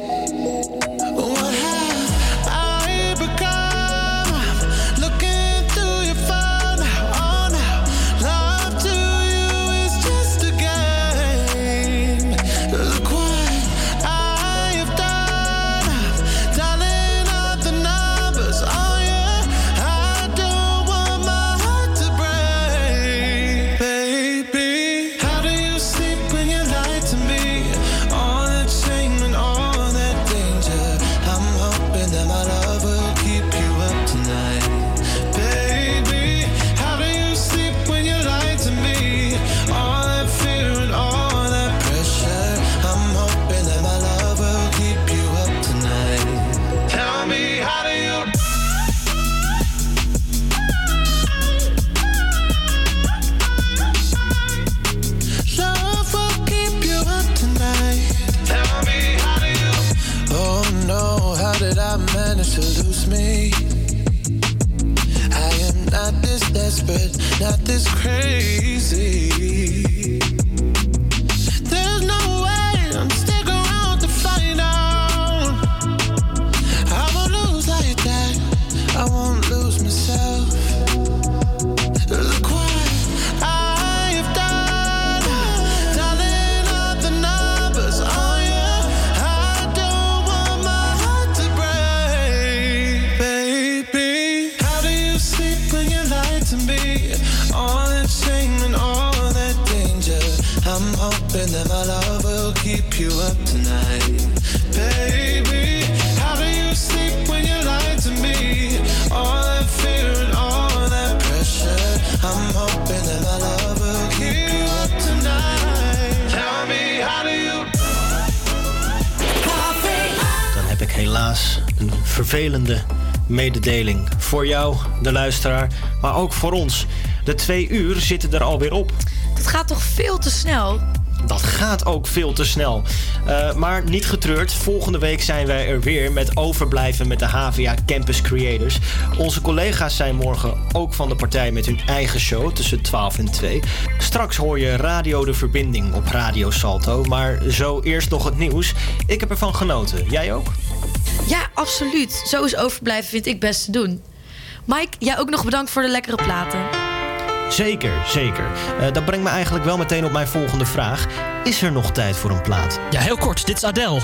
Voor jou, de luisteraar, maar ook voor ons. De twee uur zitten er alweer op. Dat gaat toch veel te snel? Dat gaat ook veel te snel. Eh, maar niet getreurd, volgende week zijn wij er weer met overblijven met de HVA Campus Creators. Onze collega's zijn morgen ook van de partij met hun eigen show tussen 12 en 2. Straks hoor je Radio de Verbinding op Radio Salto, maar zo eerst nog het nieuws. Ik heb ervan genoten. Jij ook? Ja, absoluut. Zo is overblijven vind ik best te doen. Mike, jij ook nog bedankt voor de lekkere platen. Zeker, zeker. Eh, dat brengt me eigenlijk wel meteen op mijn volgende vraag. Is er nog tijd voor een plaat? Ja, heel kort. Dit is Adele.